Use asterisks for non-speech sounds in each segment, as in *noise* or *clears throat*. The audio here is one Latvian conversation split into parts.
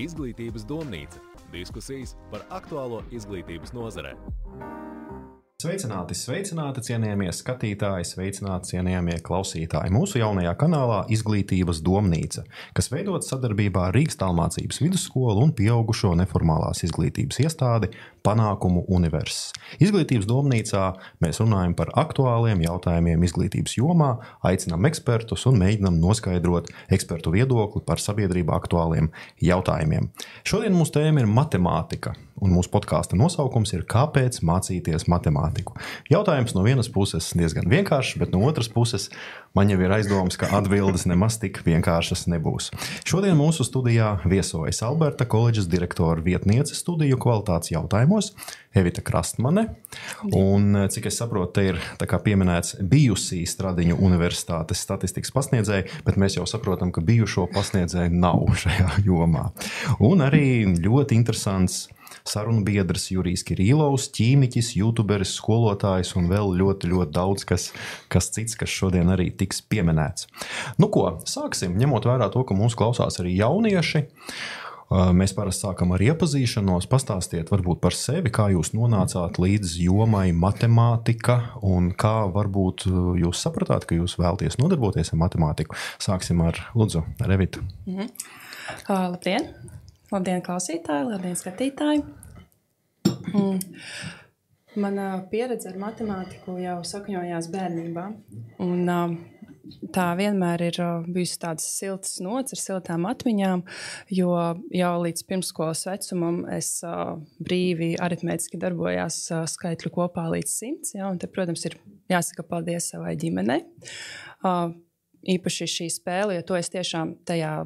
Izglītības domnīca - diskusijas par aktuālo izglītības nozarē. Sveicināti, sveicināti, cienījamie skatītāji, sveicināti, cienījamie klausītāji. Mūsu jaunajā kanālā Izglītības domnīca, kas veidot sadarbībā ar Rīgas tālmācības vidusskolu un pieaugušo neformālās izglītības iestādi Panākumu Universitātes. Izglītības domnīcā mēs runājam par aktuāliem jautājumiem izglītības jomā, aicinām ekspertus un mēģinām noskaidrot ekspertu viedokli par sabiedrībā aktuāliem jautājumiem. Šodien mūsu tēma ir matemātika. Un mūsu podkāsta nosaukums ir Kāpēc mācīties matemātiku? Jautājums no vienas puses diezgan vienkāršs, bet no otras puses man jau ir aizdoms, ka atbildes nemaz tik vienkāršas nebūs. Šodien mūsu studijā viesojas Alberta koledžas direktora vietniece studiju kvalitātes jautājumos Evita Krastmane. Un, cik es saprotu, te ir pieminēts bijusī Stradiņu universitātes statistikas pasniedzēja, bet mēs jau saprotam, ka bijušo pasniedzēju nav *laughs* šajā jomā. Un arī ļoti interesants sarunu biedrs Jurijs Kirillovs, ķīmiķis, youtuberis, skolotājs un vēl ļoti, ļoti daudz kas, kas cits, kas šodien arī tiks pieminēts. Nu ko, sāksim, ņemot vērā to, ka mūsu klausās arī jaunieši. Mēs parasti sākam ar iepazīšanos. Pastāstiet varbūt par sevi, kā jūs nonācāt līdz jomai matemātika un kā varbūt jūs sapratāt, ka jūs vēlaties nodarboties ar matemātiku. Sāksim ar Lūdzu, Revitu. -hmm. uh, labdien! Labdien, klausītāji, labdien, skatītāji! Mm. Mana pieredze ar matemātiku jau sakņojās bērnībā. Un, tā vienmēr ir bijusi tādas siltas nots ar siltām atmiņām, jo jau līdz pirmskolas vecumam es brīvi aritmētiski darbojos skaitļu kopā līdz simts. Ja, te, protams, ir jāsaka paldies savai ģimenei. Īpaši šī spēle, jo to es tiešām tajā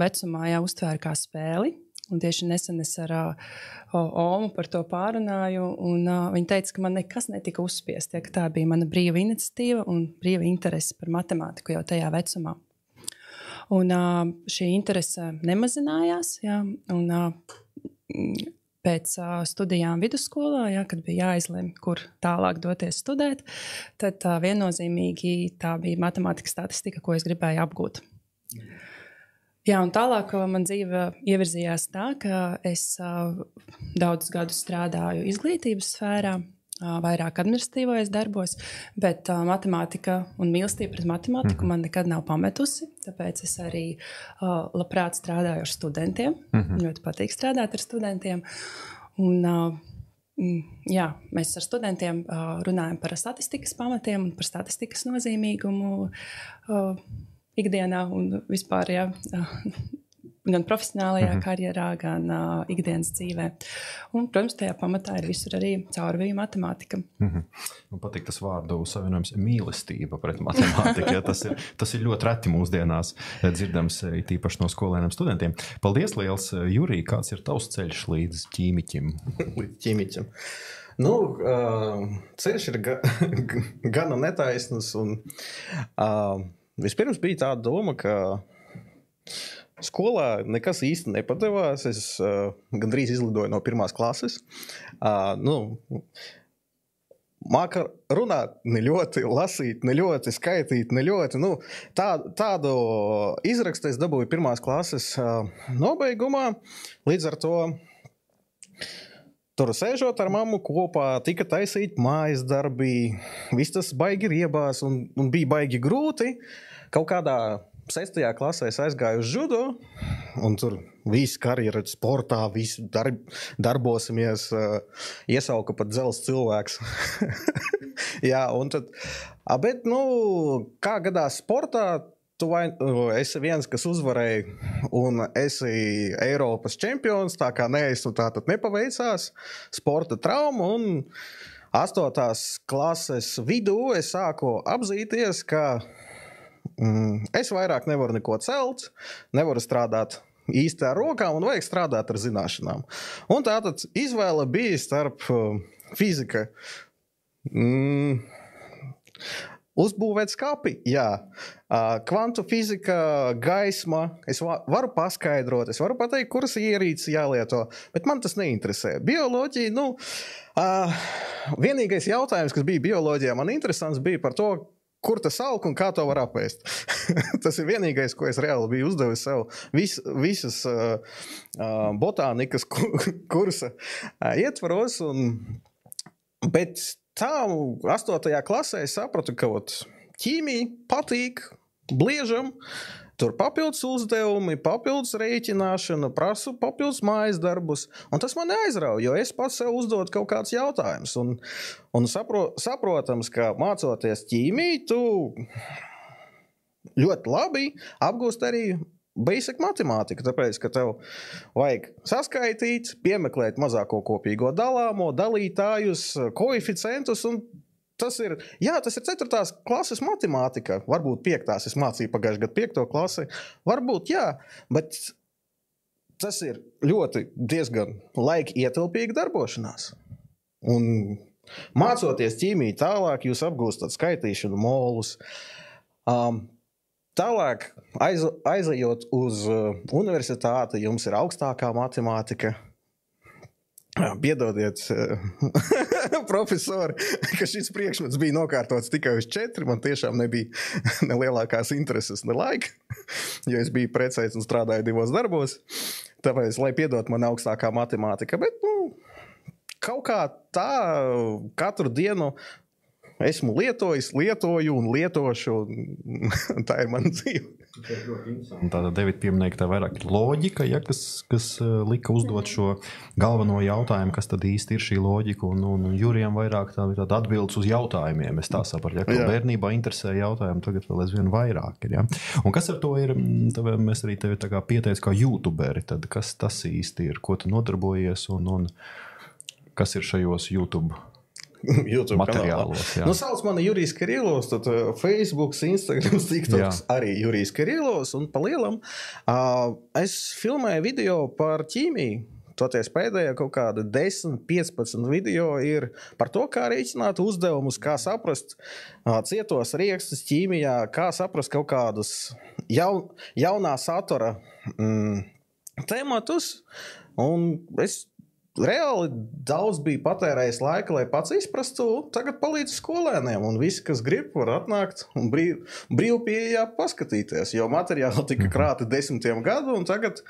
vecumā jau uztvēru kā spēli. Un tieši nesen es ar uh, Omu par to pārunāju, un uh, viņa teica, ka man nekas netika uzspiests. Ja, tā bija mana brīva iniciatīva un brīva interese par matemātiku jau tajā vecumā. Un uh, šī interese nemazinājās. Ja, un, uh, pēc uh, studijām vidusskolā, ja, kad bija jāizlemj, kur tālāk doties studēt, tad uh, viennozīmīgi tā bija matemātikas statistika, ko es gribēju apgūt. Mm. Jā, un tālāk man dzīve ievirzījās tā, ka es uh, daudzus gadus strādāju izglītības sfērā, uh, vairāk administratīvos darbos, bet uh, matemātika un mīlestība pret matemātiku mm. man nekad nav pametusi. Tāpēc es arī uh, labprāt strādāju ar studentiem. Mm -hmm. Ļoti patīk strādāt ar studentiem. Un, uh, Jā, mēs ar studentiem uh, runājam par statistikas pamatiem un par statistikas nozīmīgumu. Ikdienā un vispār. Jā, *laughs* gan profesionālajā mm -hmm. karjerā, gan uh, ikdienas dzīvē. Un, protams, tajā pamatā ir visur arī caurvīja matemātika. Mm -hmm. Man patīk tas vārdu savienojums - mīlestība pret matemātiku. ja, tas, ir, tas ir ļoti reti mūsdienās dzirdams, tīpaši no skolēniem studentiem. Paldies, liels Jurija! Kāds ir tavs ceļš līdz ķīmiķim? *laughs* līdz ķīmiķim. Nu, uh, ceļš ir ga, *laughs* gana netaisns. Un, uh, Vispirms bija tā doma, ka skolā nekas īsti nepadevās. Es uh, gandrīz izlidoju no pirmās klases. Uh, nu, Māka runāt, ne ļoti, lasīt, ne ļoti, skaitīt, ne ļoti. Nu, tā, tādu izrakstu es dabūju pirmās klases uh, nobeigumā. Līdz ar to Tur sēžot ar mammu kopā, tika taisīta mājas darbi, viss tas baigi riebās un, un bija baigi grūti. Kaut kādā sestajā klasē es aizgāju uz judo, un tur viss karjera sportā, visi darb, darbosimies, uh, iesauka pat dzels cilvēks. *laughs* Jā, un tad, bet, nu, kā gadās sportā, Tu vai, esi viens, kas uzvarēja, un esi Eiropas čempions. Tā kā neesmu, tā tad nepaveicās. Sporta trauma. Un astotās klases vidū es sāku apzīties, ka mm, es vairāk nevaru neko celt, nevaru strādāt īsti ar rokām, un vajag strādāt ar zināšanām. Un tā tad izvēle bija starp uh, fizika. Mm, Uzbūvēt skāpi, jā. Kvantu fizika, gaisma. Es varu paskaidrot, es varu pateikt, kuras ierīces jālieto, bet man tas neinteresē. Bioloģija, nu, vienīgais jautājums, kas bija bioloģijā, man interesants bija par to, kur tas aug un kā to var apēst. *laughs* tas ir vienīgais, ko es reāli biju uzdevis sev vis, visas uh, uh, botānikas ku, *laughs* kursa uh, ietvaros. Un, bet tā, astotajā klasē es sapratu, ka ot, ķīmija patīk, bliežam. Tur papildus uzdevumi, papildus rēķināšana, prasu papildus mājas darbus. Un tas man aizrauja, jo es pats sev uzdodu kaut kādus jautājumus. Un, un sapro, saprotams, ka mācoties ķīmiju, tu ļoti labi apgūst arī basic matemātika. Tāpēc, ka tev vajag saskaitīt, piemeklēt mazāko kopīgo dalāmo, dalītājus, koeficientus Tas ir, jā, tas ir 4. klases matemātika. Varbūt 5. es mācīju pagājušajā gadā 5. klasi. Varbūt, jā, bet tas ir ļoti diezgan laika ietilpīga darbošanās. Un mācoties ķīmiju tālāk, jūs apgūstat skaitīšanu, molus. Um, tālāk, aiz, aizejot uz uh, universitāti, jums ir augstākā matemātika Piedodiet, *laughs* profesori, ka šis priekšmets bija nokārtots tikai uz četri. Man tiešām nebija *laughs* ne lielākās intereses, ne laika, *laughs* jo es biju precēts un strādāju divos darbos. Tāpēc, lai piedod man augstākā matemātika, bet nu, kaut kā tā katru dienu esmu lietojis, lietoju un lietošu. Un *laughs* tā ir mana dzīve. Tāda Devita pieminēja, ka tā vairāk ir loģika, ja, kas, kas eh, lika uzdot šo galveno jautājumu, kas tad īsti ir šī loģika. Un, un, un Jurijam vairāk tā ir atbildes uz jautājumiem. Es tā saprotu, ja, ka bērnībā interesē jautājumi, tagad vēl aizvien vairāk ir. Ja. Un kas ar to ir? Tad mēs arī tevi pieteicām kā youtuberi. Tad kas tas īsti ir? Ko tu nodarbojies un, un kas ir šajos YouTube? *laughs* YouTube materiālos. Nu, sauc mani Jurijs Kirillovs, tad uh, Facebook, Instagram, *laughs* TikToks arī Jurijs Kirillovs. Un pa lielam uh, es filmēju video par ķīmiju. Toties pēdējā kaut kāda 10, 15 video ir par to, kā rēķināt uzdevumus, kā saprast uh, cietos riekstus ķīmijā, kā saprast kaut kādus jaun, jaunā satura mm, tematus. Un es reāli daudz bija patērējis laika, lai pats izprastu. Tagad palīdz skolēniem, un visi, kas grib, var atnākt un brīv, brīvpieejā paskatīties. Jo materiāli tika mhm. krāti desmitiem gadu, un tagad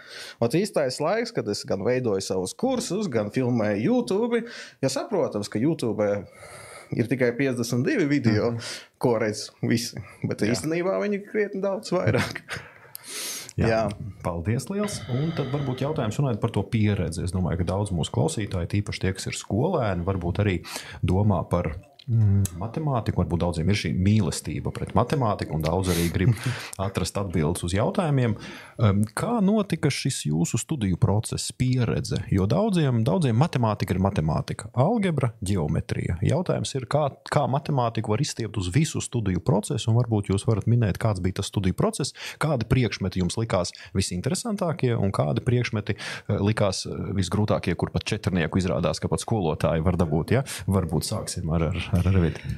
ir īstais laiks, kad es gan veidoju savus kursus, gan filmēju YouTube. Ja saprotams, ka YouTube ir tikai 52 video, mm -hmm. ko redz visi, bet Jā. īstenībā viņi ir krietni daudz vairāk. Jā, Jā. Paldies, liels. Un tad varbūt jautājums runājot par to pieredzi. Es domāju, ka daudz mūsu klausītāji, tīpaši tie, kas ir skolēni, varbūt arī domā par Mm, matemātika, varbūt daudziem ir šī mīlestība pret matemātiku, un daudz arī grib *laughs* atrast atbildes uz jautājumiem. Um, kā notika šis jūsu studiju process, pieredze? Jo daudziem, daudziem matemātika ir matemātika, algebra, geometrija. Jautājums ir, kā, kā matemātika var izstiept uz visu studiju procesu, un varbūt jūs varat minēt, kāds bija tas studiju process, kādi priekšmeti jums likās visinteresantākie, un kādi priekšmeti uh, likās uh, visgrūtākie, kur pat četrnieku izrādās, ka pat skolotāji var dabūt. Ja? Varbūt sāksim ar. ar ar Reviti?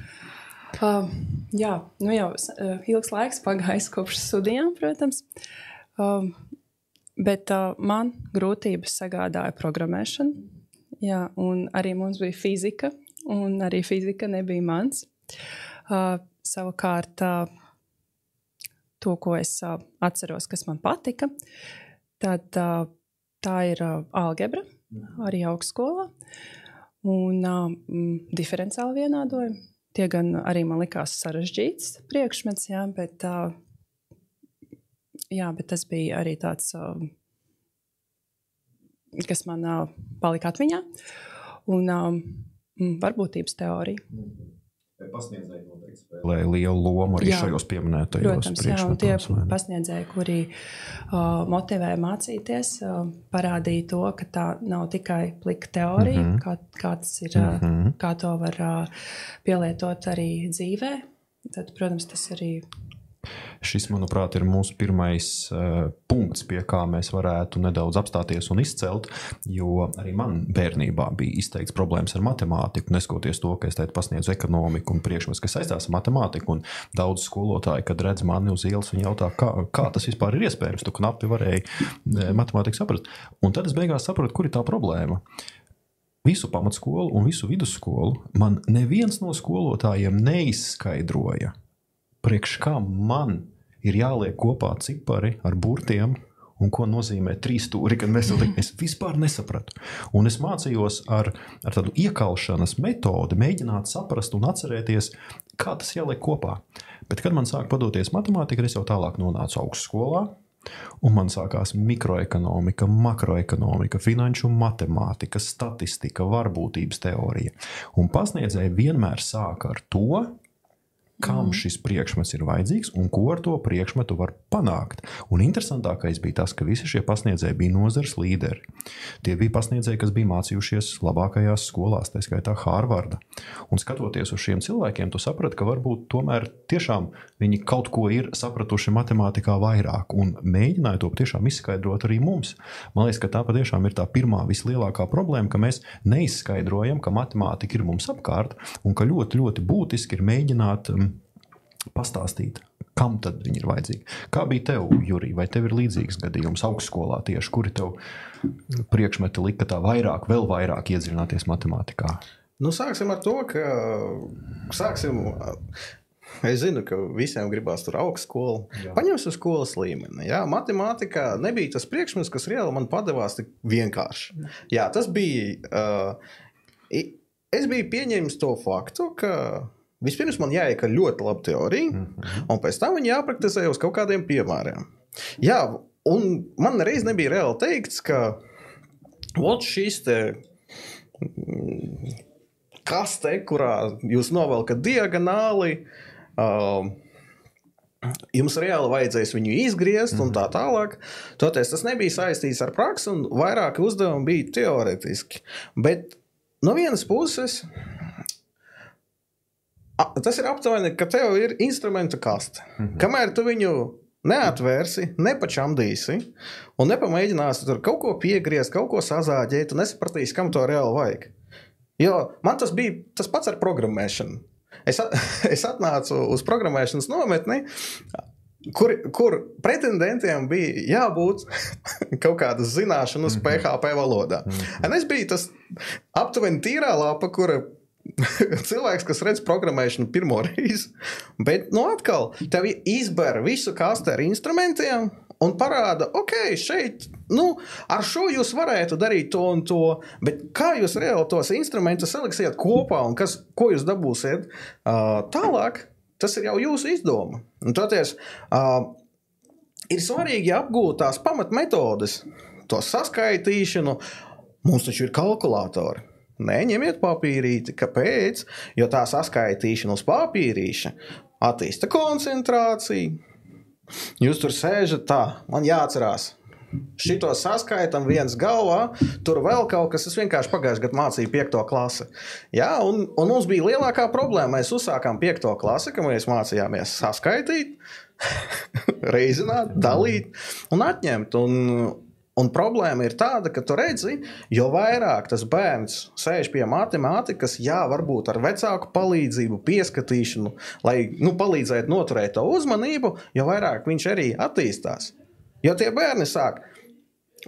Uh, jā, nu jau uh, ilgs laiks pagājis *laughs* kopš studijām, protams. Uh, bet uh, man grūtības sagādāja programmēšana. Jā, un arī mums bija fizika, un arī fizika nebija mans. Uh, savukārt, uh, to, ko es uh, atceros, kas man patika, tad, uh, tā ir uh, algebra arī augstskolā. Uh, un um, diferenciāli vienādojumi. Tie gan arī man likās sarežģīts priekšmets, jā, bet, uh, jā, bet tas bija arī tāds, uh, kas man uh, palika atmiņā. Un um, varbūtības teorija. Pasniedzēji noteikti spēlē lielu lomu arī jā, šajos pieminētajos un tie pasniedzēji, kuri uh, motivē mācīties, uh, parādīja to, ka tā nav tikai plika teorija, mm -hmm. kā, kā, ir, mm -hmm. kā to var uh, pielietot arī dzīvē. Tad, protams, tas arī Šis, manuprāt, ir mūsu pirmais uh, punkts, pie kā mēs varētu nedaudz apstāties un izcelt. Jo arī man bērnībā bija izteikts problēmas ar matemātiku, neskatoties to, ka es teicu, pasniedzu ekonomiku un priekšmets, kas saistās ar matemātiku. Daudz skolotāji, kad redz mani uz ielas, viņi jautā, kā, kā tas vispār ir iespējams. Tu knapi varēji uh, matemātiku saprast. Un tad es beigās sapratu, kur ir tā problēma visu pamatskolu un visu vidusskolu man neviens no skolotājiem neizskaidroja, priekš kā man ir jāliek kopā cipari ar burtiem. Un ko nozīmē trīs stūri, kad mēs to es vispār nesapratu. Un es mācījos ar, ar tādu iekaušanas metodi, mēģināt saprast un atcerēties, kā tas jāliek kopā. Bet, kad man sāk padoties matemātika, es jau tālāk nonācu augstskolā, Un man sākās mikroekonomika, makroekonomika, finanšu matemātika, statistika, varbūtības teorija. Un pasniedzēji vienmēr sāk ar to, kam mm. šis priekšmets ir vajadzīgs un ko ar to priekšmetu var panākt. Un interesantākais bija tas, ka visi šie pasniedzēji bija nozares līderi. Tie bija pasniedzēji, kas bija mācījušies labākajās skolās, tā skaitā Hārvarda. Un skatoties uz šiem cilvēkiem, tu saprati, ka varbūt tomēr tiešām viņi kaut ko ir sapratuši matemātikā vairāk un mēģināja to tiešām izskaidrot arī mums. Man liekas, ka tā patiešām ir tā pirmā vislielākā problēma, ka mēs neizskaidrojam, ka matemātika ir mums apkārt un ka ļoti, ļoti būtiski ir mēģināt um, pastāstīt, kam tad viņi ir vajadzīgi. Kā bija tev, Jurija, vai tev ir līdzīgs gadījums augstskolā tieši, kuri tev priekšmeti lika tā vairāk, vēl vairāk iedziļināties matemātikā? Nu, sāksim ar to, ka sāksim. Es zinu, ka visiem gribās tur augstskolu. Paņemsim skolas līmeni. Jā, matemātikā nebija tas priekšmets, kas reāli man padevās tik vienkārši. Jā, tas bija. Uh, es biju pieņēmis to faktu, ka Vispirms man jāieka ļoti laba teorija, mm -hmm. un pēc tam viņa jāpraktizē uz kaut kādiem piemēriem. Jā, un man reiz nebija reāli teikts, ka šis te. Mm, kaste, kurā jūs novelkat diagonāli, uh, jums reāli vajadzēs viņu izgriezt mm. un tā tālāk. Toties tas nebija saistīts ar praksi, un vairāk uzdevumi bija teorētiski. Bet no vienas puses tas ir aptuveni, ka tev ir instrumentu kaste. Mm -hmm. Kamēr tu viņu neatvērsi, nepačamdīsi un nepamēģināsi tur kaut ko piegriezt, kaut ko sazāģēt, un nesapratīsi, kam to reāli vajag. Jo man tas bija tas pats ar programmēšanu. Es, *laughs* es atnācu uz programmēšanas nometni, kur, kur pretendentiem bija jābūt *laughs* kaut kādas zināšanas mm -hmm. PHP valodā. Mm -hmm. Un es biju tas aptuveni tīrā lapa, kura cilvēks, kas redz programmēšanu pirmo reizi, bet nu atkal tev izbēra visu kastu ar instrumentiem. Un parāda, ok, šeit, nu, ar šo jūs varētu darīt to un to, bet kā jūs reāli tos instrumentus saliksiet kopā un kas, ko jūs dabūsiet uh, tālāk, tas ir jau jūsu izdoma. Un toties, uh, ir svarīgi apgūt tās pamatmetodes, to saskaitīšanu. Mums taču ir kalkulatori. Nē, ņemiet papīrīti. Kāpēc? Jo tā saskaitīšana uz papīrīša attīsta koncentrāciju. Jūs tur sēžat tā, man jāatcerās. Šito saskaitam viens galvā, tur vēl kaut kas. Es vienkārši pagājušajā gadā mācīju piekto klasi. Jā, un, un mums bija lielākā problēma. Mēs uzsākām piekto klasi, kad mēs mācījāmies saskaitīt, *laughs* reizināt, dalīt un atņemt. Un, Un problēma ir tāda, ka tu redzi, jo vairāk tas bērns sēž pie matemātikas, jā, varbūt ar vecāku palīdzību, pieskatīšanu, lai nu, palīdzētu noturēt to uzmanību, jo vairāk viņš arī attīstās. Jo tie bērni sāk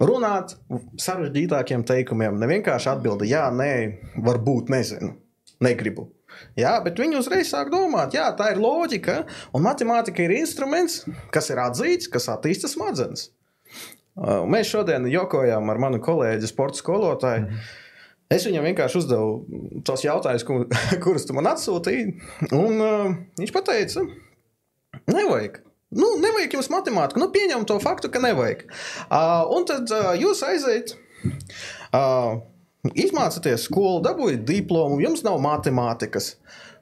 runāt sarežģītākiem teikumiem, ne vienkārši atbildēt, jā, nē, varbūt nezinu, negribu. Jā, bet viņi uzreiz sāk domāt, jā, tā ir loģika, un matemātika ir instruments, kas ir atzīts, kas attīsta smadzenes. Mēs šodien jokojām ar manu kolēģi, sporta skolotāju. Mm -hmm. Es viņam vienkārši uzdevu tos jautājumus, kur, *laughs* kurus tu man atsūtīji. Un uh, viņš teica, nevajag. Nu, nevajag jums matemātiku. Nu, pieņem to faktu, ka nevajag. Uh, un tad uh, jūs aiziet. Uh, Izmācāties skolu, dabūjāt diplomu, jums nav matemātikas.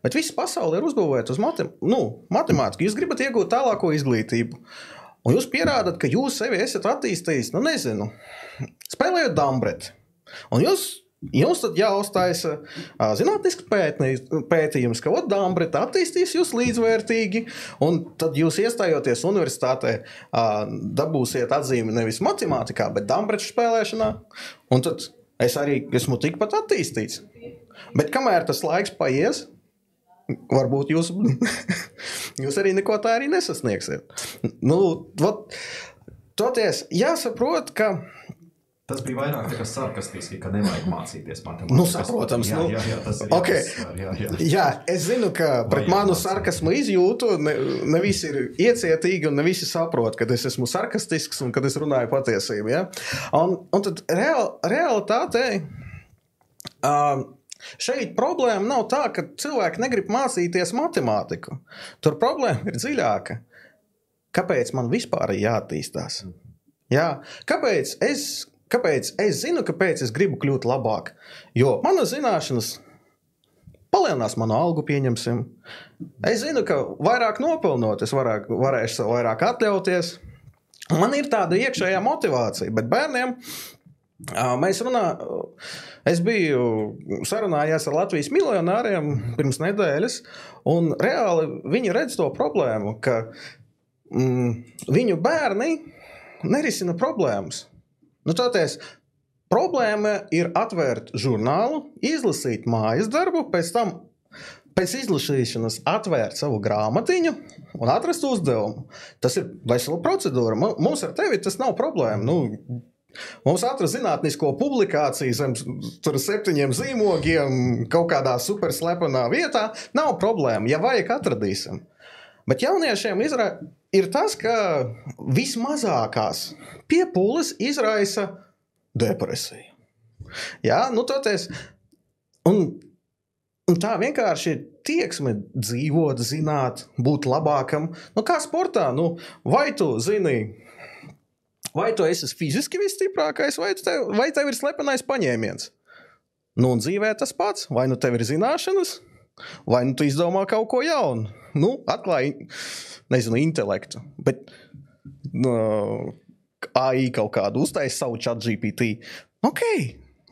Bet visa pasaule ir uzbūvēta uz matem nu, matemātiku. Jūs gribat iegūt tālāko izglītību. Uh, Un jūs pierādat, ka jūs sevi esat attīstījis, nu, nezinu, spēlējot dambreti. Un jūs Jums tad jāuzstājas zinātnisks pētījums, ka Dāmbrita attīstīs jūs līdzvērtīgi, un tad jūs iestājoties universitātē, dabūsiet atzīmi nevis matemātikā, bet Dāmbrita spēlēšanā. Un tad es arī esmu tikpat attīstīts. Bet kamēr tas laiks paies, varbūt jūs, *laughs* jūs arī neko tā arī nesasniegsiet. Nu, vat, toties jāsaprot, ka Tas bija vairāk tā kā sarkastiski, ka nevajag mācīties matemātiku. Nu, saprotams, jā, nu. jā, jā, tas ir Ok. jāuzsver, jā, jā. Jā, es zinu, ka pret Vajag manu sarkasmu izjūtu ne, ne visi ir iecietīgi un ne visi saprot, ka es esmu sarkastisks un kad es runāju patiesību. Ja? Un, un tad real, realitātē um, šeit problēma nav tā, ka cilvēki negrib mācīties matemātiku. Tur problēma ir dziļāka. Kāpēc man vispār ir jāattīstās? Jā, kāpēc es, kāpēc es zinu, kāpēc es gribu kļūt labāk? Jo manas zināšanas palielinās manu algu, pieņemsim. Es zinu, ka vairāk nopelnot, es varāk, varēšu sev vairāk atļauties. Man ir tāda iekšējā motivācija, bet bērniem mēs runājam. Es biju sarunājies ar Latvijas miljonāriem pirms nedēļas, un reāli viņi redz to problēmu, ka mm, viņu bērni nerisina problēmas. Nu, tāties, problēma ir atvērt žurnālu, izlasīt mājas darbu, pēc tam pēc izlasīšanas atvērt savu grāmatiņu un atrast uzdevumu. Tas ir vesela procedūra. Mu- Mums ar tevi tas nav problēma. Nu, Mums atrast zinātnisko publikāciju zem septiņiem zīmogiem, kaut kādā superslepenā vietā, nav problēma. Ja vajag, atradīsim. Bet jauniešiem izra... ir tas, ka vismazākās piepūles izraisa depresiju. Jā, nu toties. Un, un tā vienkārši ir tieksme dzīvot, zināt, būt labākam. Nu, kā sportā, nu, vai tu zini, vai tu esi fiziski visstiprākais, vai tev, vai tev ir slepenais paņēmiens? Nu, un dzīvē tas pats, vai nu tev ir zināšanas, vai nu tu izdomā kaut ko jaunu. Nu, atklāji, nezinu, intelektu. Bet nu, AI kaut kādu uztaisīja savu chat GPT. Ok,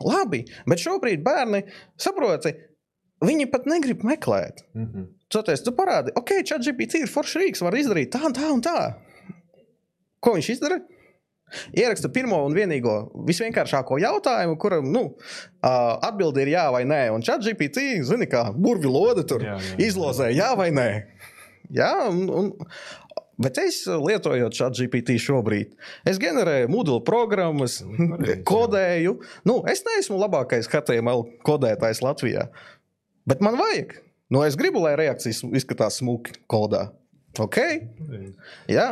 labi, bet šobrīd bērni saproti, viņi pat negrib meklēt. Mhm. Toties, tu parādi, ok, chat GPT ir foršs rīks, var izdarīt tā, tā un tā. Ko viņš izdara? Ieraksta pirmo un vienīgo, visvienkāršāko jautājumu, kuram nu, uh, atbildi ir jā vai nē. Un chat GPT, zini, kā burbuļu lode tur Jā, jā, jā. izlozē, jā vai nē. Jā, un, un, bet es lietojot chat GPT šobrīd, es ģenerēju Moodle programmas, jā. kodēju. Nu, es neesmu labākais HTML kodētājs Latvijā, bet man vajag. Nu, es gribu, lai reakcijas izskatās smuki kodā. Ok, jā.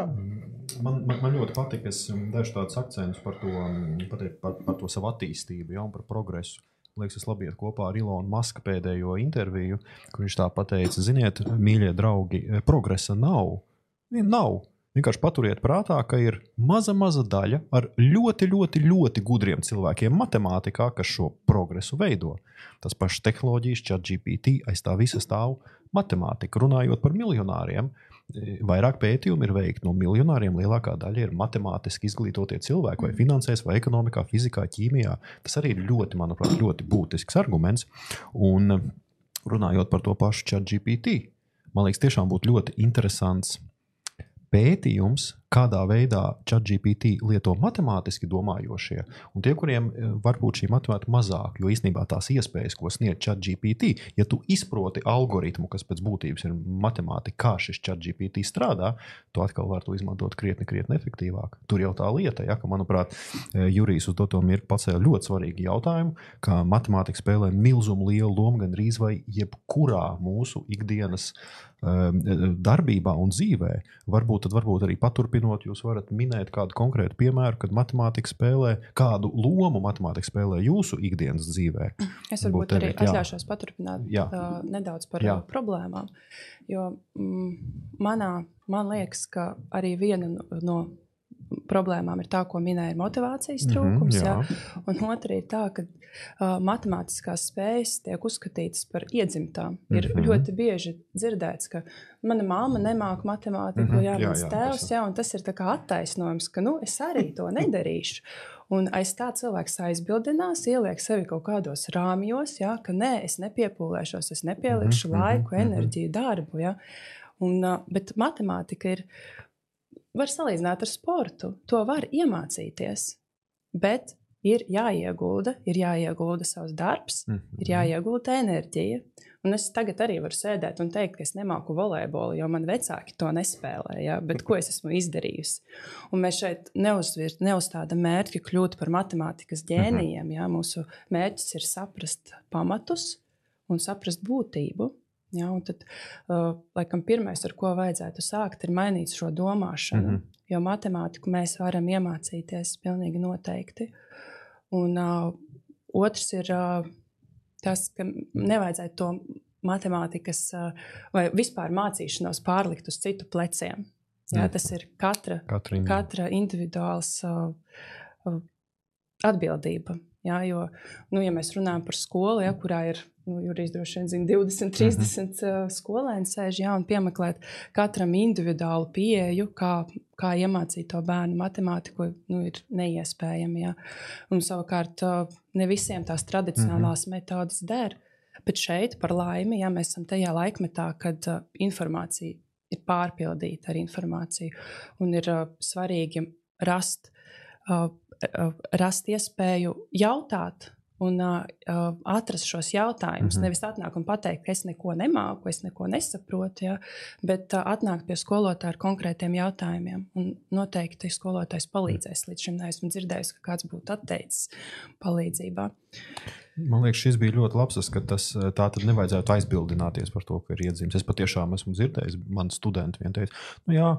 Man, man, man ļoti patīk, es um, dažu tādus akcentus par to, um, pateikt, par, par to savu attīstību, ja, un par progresu. Liekas, es labi iet kopā ar Ilonu Maska pēdējo interviju, kur viņš tā pateica, ziniet, mīļie draugi, eh, progresa nav. Nav. Vienkārši paturiet prātā, ka ir maza, maza daļa ar ļoti, ļoti, ļoti gudriem cilvēkiem matemātikā, kas šo progresu veido. Tas pats tehnoloģijas, chat GPT, aiz tā visa stāv matemātika. Runājot par miljonāriem, e, vairāk pētījumu ir veikti no miljonāriem. Lielākā daļa ir matemātiski izglītotie cilvēki, vai finansēs, vai ekonomikā, fizikā, ķīmijā. Tas arī ir ļoti, manuprāt, ļoti būtisks arguments. Un runājot par to pašu chat GPT, man liekas, tiešām būtu ļoti interesants pētījums, kādā veidā ChatGPT lieto matemātiski domājošie, un tie, kuriem eh, varbūt šī matemātika mazāk, jo īstenībā tās iespējas, ko sniedz ChatGPT, ja tu izproti algoritmu, kas pēc būtības ir matemātika, kā šis ChatGPT strādā, tu atkal vari to izmantot krietni, krietni efektīvāk. Tur jau tā lieta, ja, ka, manuprāt, eh, Jurijs uz to mirkli pacēla ļoti svarīgu jautājumu, ka matemātika spēlē milzumu lielu lomu gan rīz vai jebkurā mūsu ikdienas um, darbībā un dzīvē. Varbūt, varbūt arī paturpinot, jūs varat minēt kādu konkrētu piemēru, kad matemātika spēlē, kādu lomu matemātika spēlē jūsu ikdienas dzīvē. *clears throat* Es Varbūt varbūt arī jā. atļaušos paturpināt Jā. uh, nedaudz par Jā. problēmām. Jo mm, manā, man liekas, ka arī viena no problēmām ir tā, ko minēja, ir motivācijas trūkums. jā. Mm -hmm, un otra ir tā, ka uh, matemātiskās spējas tiek uzskatītas par iedzimtām. Ir mm Mhm. -hmm. ļoti bieži dzirdēts, ka mana mamma nemāca matemātiku, Mhm, mm -hmm, jā, jā, mans jā, tēvs, jā, un tas ir attaisnojums, ka nu, es arī to nedarīšu. Un aiz tā cilvēks aizbildinās, ieliek sevi kaut kādos rāmjos, ja, ka nē, es nepiepūlēšos, es nepielikšu Mhm, mhm, laiku, mhm. enerģiju, darbu. Ja. Un, bet matemātika ir, var salīdzināt ar sportu. To var iemācīties. Bet, ir jāiegulda, ir jāiegulda savs darbs, mm -hmm. ir jāiegulda enerģija. Un es tagad arī varu sēdēt un teikt, ka es nemāku volejbolu, jo man vecāki to nespēlē. Ja? Bet ko es esmu izdarījusi? Un mēs šeit neuzvirt, neuzstādām mērķi kļūt par matemātikas ģēnijiem. Ja? Mūsu mērķis ir saprast pamatus un saprast būtību. Ja, tad, uh, laikam, pirmais, ar ko vajadzētu sākt, ir mainīt šo domāšanu. Mm -hmm. Jo matemātiku mēs varam iemācīties pilnīgi noteikti. Un uh, otrs ir uh, tas, ka nevajadzētu to matemātikas uh, vai vispār mācīšanos pārlikt uz citu pleciem. Jā, mm. Tas ir katra, katra, katra individuāls uh, uh, atbildība. Jā, jo, nu, ja mēs runājam par skolu, ja, kurā ir nu, Jurijs droši vien zina, 20, 30 mm -hmm. skolēni sēž jā, un piemeklēt katram individuālu pieeju, kā, kā iemācīt to bērnu matemātiku, nu, ir neiespējami. Jā. Un savukārt ne visiem tās tradicionālās mm -hmm. metodas der. Bet šeit, par laimi, jā, mēs esam tajā laikmetā, kad uh, informācija ir pārpildīta ar informāciju. Un ir uh, svarīgi rast, uh, uh, rast iespēju jautāt un uh, atrast šos jautājumus. Mm -hmm. Nevis atnākt un pateikt, ka es neko nemāku, es neko nesaprotu, ja, bet uh, atnākt pie skolotāja ar konkrētiem jautājumiem. Un noteikti skolotājs palīdzēs. Līdz šim neesmu dzirdējis, ka kāds būtu atteicis palīdzībā. Man liekas, šis bija ļoti labs, ka tas tā tad nevajadzētu aizbildināties par to, ka ir iedzīmes. Es patiešām esmu dzirdējis, man studenti vien teica, nu jā,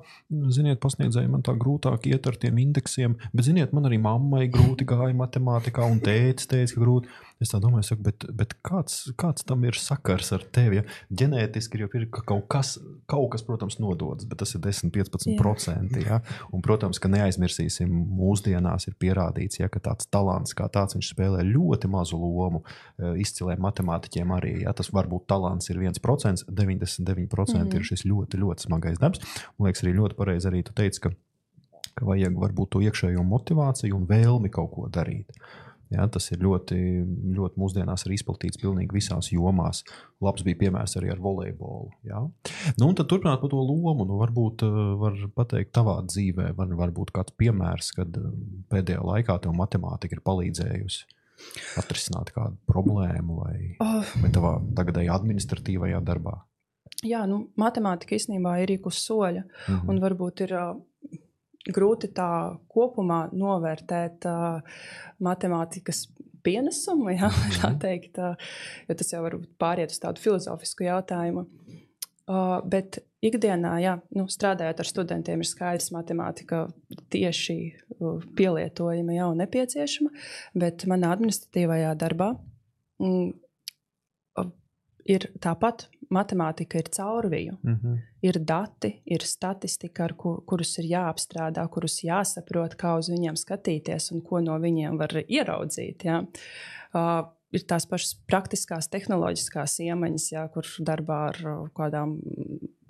ziniet, pasniedzēji, man tā grūtāk iet ar tiem indeksiem, bet ziniet, man arī mammai grūti gāja matemātikā un tētis teica, ka grūti. Es domāju, saku, bet, bet kāds, kāds tam ir sakars ar tevi? Ja? Ģenētiski jau ir ka kaut kas, kaut kas, protams, nododas, bet tas ir 10-15%. Ja? Un, protams, ka neaizmirsīsim, mūsdienās ir pierādīts, ja, ka tāds talants kā tāds spēlē ļoti mazu lomu e, izciliem matemātiķiem arī. Ja? Tas varbūt talants ir 1%, 99% mm ir šis ļoti, ļoti smagais darbs. Man liekas, arī ļoti pareizi arī tu teici, ka, ka vajag varbūt to iekšējo motivāciju un vēlmi kaut ko darīt. Ja, tas ir ļoti, ļoti mūsdienās arī izplatīts pilnīgi visās jomās. Labs bija piemērs arī ar volejbolu. Ja. Nu, tad turpināt par to lomu. Nu, varbūt eh, var pateikt, tavā dzīvē, var, varbūt kāds piemērs, kad eh, pēdējā laikā tev matemātika ir palīdzējusi atrisināt kādu problēmu vai, oh. vai tavā tagadējā administratīvajā darbā. Jā, nu, matemātika īstenībā ir ik uz soļa. Mm -hmm. Un varbūt ir grūti tā kopumā novērtēt uh, matemātikas pienesumu, jā, *laughs* tā mhm. teikt, uh, jo tas jau var pāriet uz tādu filozofisku jautājumu. Uh, bet ikdienā, jā, nu, strādājot ar studentiem, ir skaidrs, ka matemātika tieši pielietojama jau nepieciešama, bet manā administratīvajā darbā mm, ir tāpat matemātika ir caurviju. Mm -hmm. Ir dati, ir statistika, ar kur, kurus ir jāapstrādā, kurus jāsaprot, kā uz viņiem skatīties un ko no viņiem var ieraudzīt. Ja? Uh, ir tās pašas praktiskās, tehnoloģiskās iemaņas, jā, kur darbā ar kādām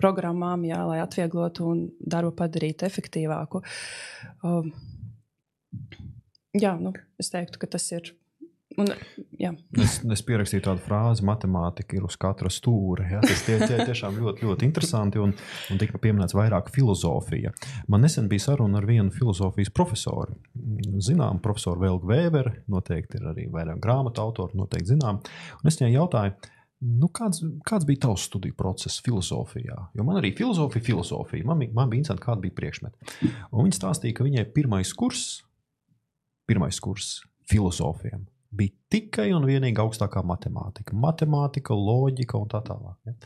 programmām, jā, lai atvieglotu un darbu padarītu efektīvāku. Um, jā, nu, es teiktu, ka tas ir Un, jā. es, es pierakstīju tādu frāzi, matemātika ir uz katra stūra. Ja? Tas tie, tie tiešām ļoti, ļoti interesanti un, un tika pieminēts vairāk filozofija. Man nesen bija saruna ar vienu filozofijas profesoru. Zinām, profesoru Velgu Vēveru, noteikti ir arī vairāk grāmatu autori, noteikti zinām. Un es viņai jautāju, Nu, kāds, kāds bija tavs studiju process filozofijā? Jo man arī filozofija, filozofija. Man, man bija interesanti, kāda bija priekšmeta. Viņa stāstīja, ka viņai pirmais kurs, pirmais kurs filozofiem bija tikai un vienīgi augstākā matemātika. Matemātika, loģika un tā tālāk. Ja?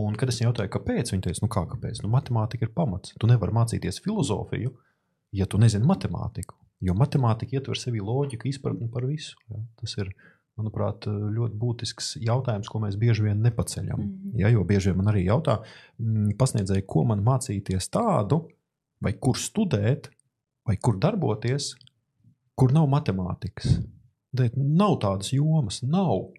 Un, kad es jautāju, kāpēc, viņa teica, nu kā kāpēc? Nu, matemātika ir pamats. Tu nevari mācīties filozofiju, ja tu nezini matemātiku. Jo matemātika ietver sevi loģiku, izpratni par visu. Ja? Tas ir, manuprāt, ļoti būtisks jautājums, ko mēs bieži vien nepaceļam. Mm -hmm. ja? Jo bieži vien man arī jautā, mm, pasniedzēji, ko man mācīties tādu, vai kur studēt, vai kur darboties, kur nav matemātikas. Mm. Bet nav tādas jomas, nav.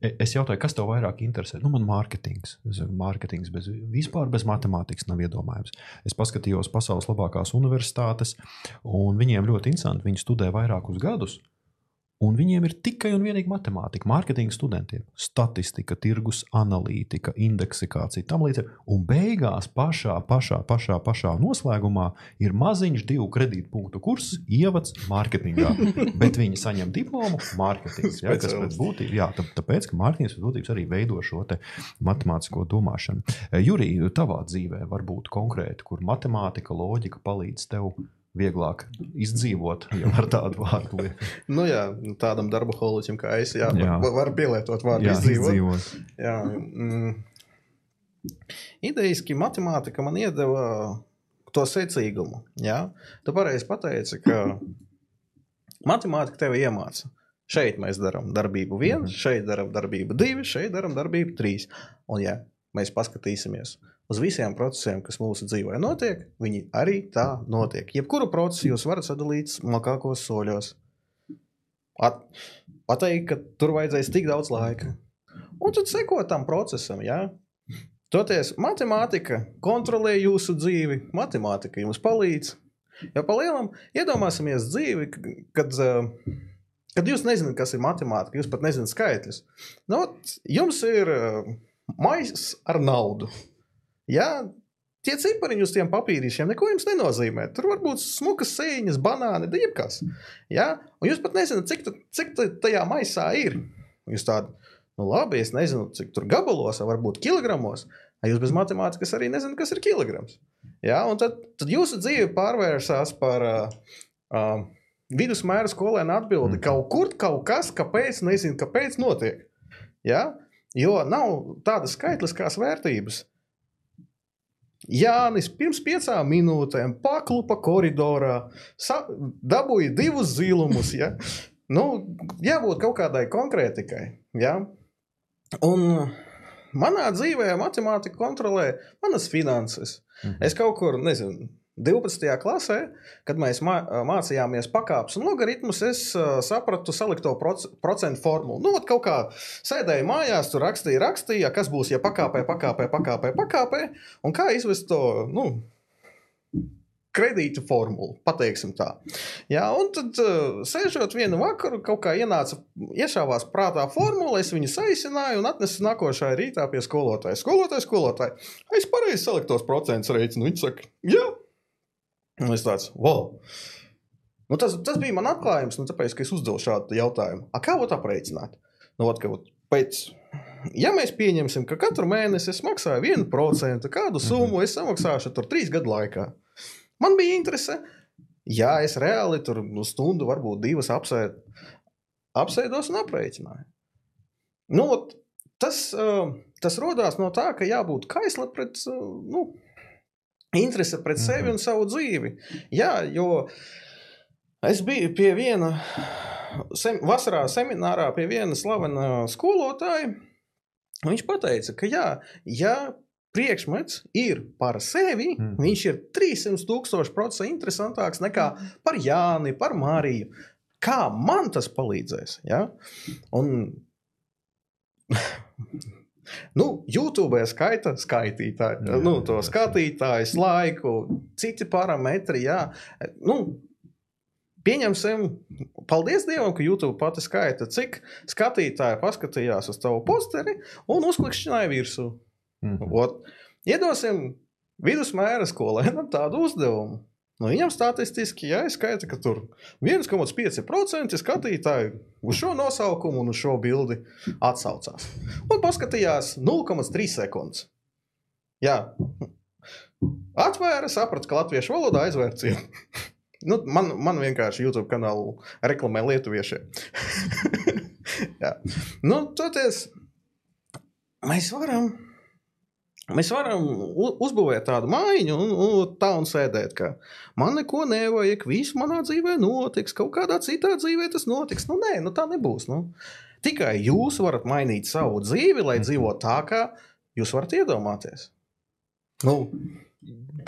E, es jautāju, kas tev vairāk interesē? Nu, man mārketings. Mārketings bez, vispār bez matemātikas nav iedomājams. Es paskatījos pasaules labākās universitātes, un viņiem ļoti interesanti. Viņi studē vairākus gadus, Un viņiem ir tikai un vienīgi matemātika, mārketinga studentiem, statistika, tirgus analītika, indeksikācija, tam līdzīgi. Un beigās, pašā, pašā, pašā, pašā noslēgumā, ir maziņš divu kredītpunktu kurs, ievads mārketingā. *laughs* Bet viņi saņem diplomu mārketings. Ja, kas pēc būtības, jā, tā- tāpēc, ka mārketings pēc būtības arī veido šo te matemātisko domāšanu. Eh, Jurija, tavā dzīvē var būt konkrēti, kur matemātika, loģika palīdz tev vieglāk izdzīvot, ja var tādu vārdu lietot. *laughs* Nu, jā, tādam darba holiķim kā es, jā, Jā. var, var pielietot vārdu Jā, izdzīvot. izdzīvot. Jā, mm, idejiski matemātika man iedeva to secīgumu. Jā. Tu pareizi pateici, ka *laughs* matemātika tevi iemāca. Šeit mēs darām darbību vienu, Mhm. šeit darām darbību divu, šeit darām darbību trīs. Un, ja mēs paskatīsimies uz visiem procesiem, kas mūsu dzīvē notiek, viņi arī tā notiek. Jebkuru procesu jūs varat sadalīt smalkākos soļos. At, pateikt, ka tur vajadzēs tik daudz laika. Un tad sekot tam procesam, jā. Toties matemātika kontrolē jūsu dzīvi, matemātika jums palīdz. Jo pa lielam iedomāsimies dzīvi, kad, eh, kad jūs nezināt, kas ir matemātika, jūs pat nezināt skaitļus. Nu, jums ir eh, maisa ar naudu. Jā, tie cipariņi uz tiem papīrīšiem neko jums nenozīmē. Tur var būt smukas sēņas, banāni, dievkas. Jā, un jūs pat nezināt, cik, tu- cik ta- tajā maisā ir. Jūs tādi, nu labi, es nezinu, cik tur gabalos, vai varbūt kilogramos. Jūs bez matemātikas arī nezināt, kas ir kilograms. Jā, un tad, tad jūsu dzīve pārvērsās par uh, uh, vidusmēra skolēnu atbildi. Mhm. Kaut kur kaut kas, kāpēc, nezinu, kāpēc notiek. Jā? Jo nav tādas skaitliskās vērtības. Jānis pirms piecām minūtēm paklupa koridorā, dabūja divus zilumus. Ja? Nu, jābūt kaut kādai konkrētikai. Ja? Un manā dzīvē matemātika kontrolē manas finanses. Mhm. Es kaut kur, nezinu, 12. klasē, kad mēs mā, mācījāmies pakāpes un logaritmus, es sapratu salikto proc procentu formulu. Nu, kaut kā sēdēju mājās, tur rakstīja, rakstīja, kas būs, ja pakāpē, pakāpē, pakāpē, pakāpē, un kā izvest to, nu, kredītu formulu, pateiksim tā. Jā, un tad, sēžot vienu vakaru, kaut kā ienāca, iešāvās prātā formula, es viņu saīsināju un atnesu nākošajā rītā pie skolotāja. Skolotāja, skolotāja, es pareizi saliktu tos procentus rēķinu. Viņš saka, jā. Un es tāds, wow. Nu, tas, tas bija man atklājums, nu, tāpēc, ka es uzdevu šādu jautājumu. A, kā būtu aprēķināt? Nu, ot, ka, ot, pēc, ja mēs pieņemsim, ka katru mēnesi es maksāju 1%, kādu summu es samaksāšu tur trīs gadu laikā, man bija interese. Jā, es reāli tur nu, stundu, varbūt divas apsēd, apsēdos un aprēķināju. Nu, tas, tas radās no tā, ka jābūt kaislam pret nu, interese pret sevi Mhm. un savu dzīvi. Jā, jo es biju pie viena sem, vasarā seminārā pie viena slavena skolotāja. Viņš teica, ka jā, ja priekšmets ir par sevi, mm. viņš ir 300 tūkstoši procentu interesantāks nekā par Jāni, par Mariju. Kā man tas palīdzēs? Ja? Un Nu, YouTube skaita skaitītāji, Jā, nu, to jā, skatītājus, laiku, citi parametri. Jā. Nu, pieņemsim, paldies Dievam, ka YouTube pati skaita, cik skatītāji paskatījās uz tavu posteri un uzklikšķināja virsū. Mhm. Ot, iedosim vidusmēra skolēnam tādu uzdevumu. Nu, viņam statistiski jāizskaita, ka tur 1,5% skatītāju uz šo nosaukumu un uz šo bildi atsaucās. Un paskatījās 0,3 sekundes. Jā, atvēra, saprata, ka latviešu valodā aizvērt cienu. Nu, man, man vienkārši YouTube kanālu reklamē lietuviešiem. *laughs* Nu, toties, mēs varam Mēs varam uzbūvēt tādu mājiņu un, un tā un sēdēt, ka man neko nevajag, viss manā dzīvē notiks, kaut kādā citā dzīvē tas notiks. Nu, nē, nu, tā nebūs. Nu. Tikai jūs varat mainīt savu dzīvi, lai dzīvotu tā, kā jūs varat iedomāties. Nu,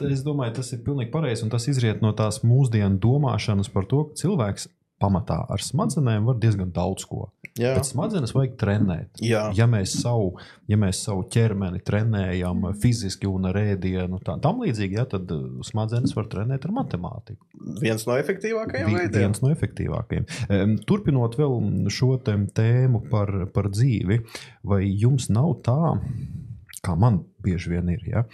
Es domāju, tas ir pilnīgi pareizi. un Tas izriet no tās mūsdienu domāšanas par to, ka cilvēks pamatā ar smadzenēm var diezgan daudz ko. Jā. Bet smadzenes vajag trenēt. Jā. Ja mēs savu, ja mēs savu ķermeni trenējam fiziski un ar ēdienu, tā, tam līdzīgi, ja, tad uh, smadzenes var trenēt ar matemātiku. Viens no efektīvākajiem veidiem. Viens no efektīvākajiem. Em, Turpinot vēl šo tēmu par, par dzīvi, vai jums nav tā? Kā man bieži vien ir. Ja?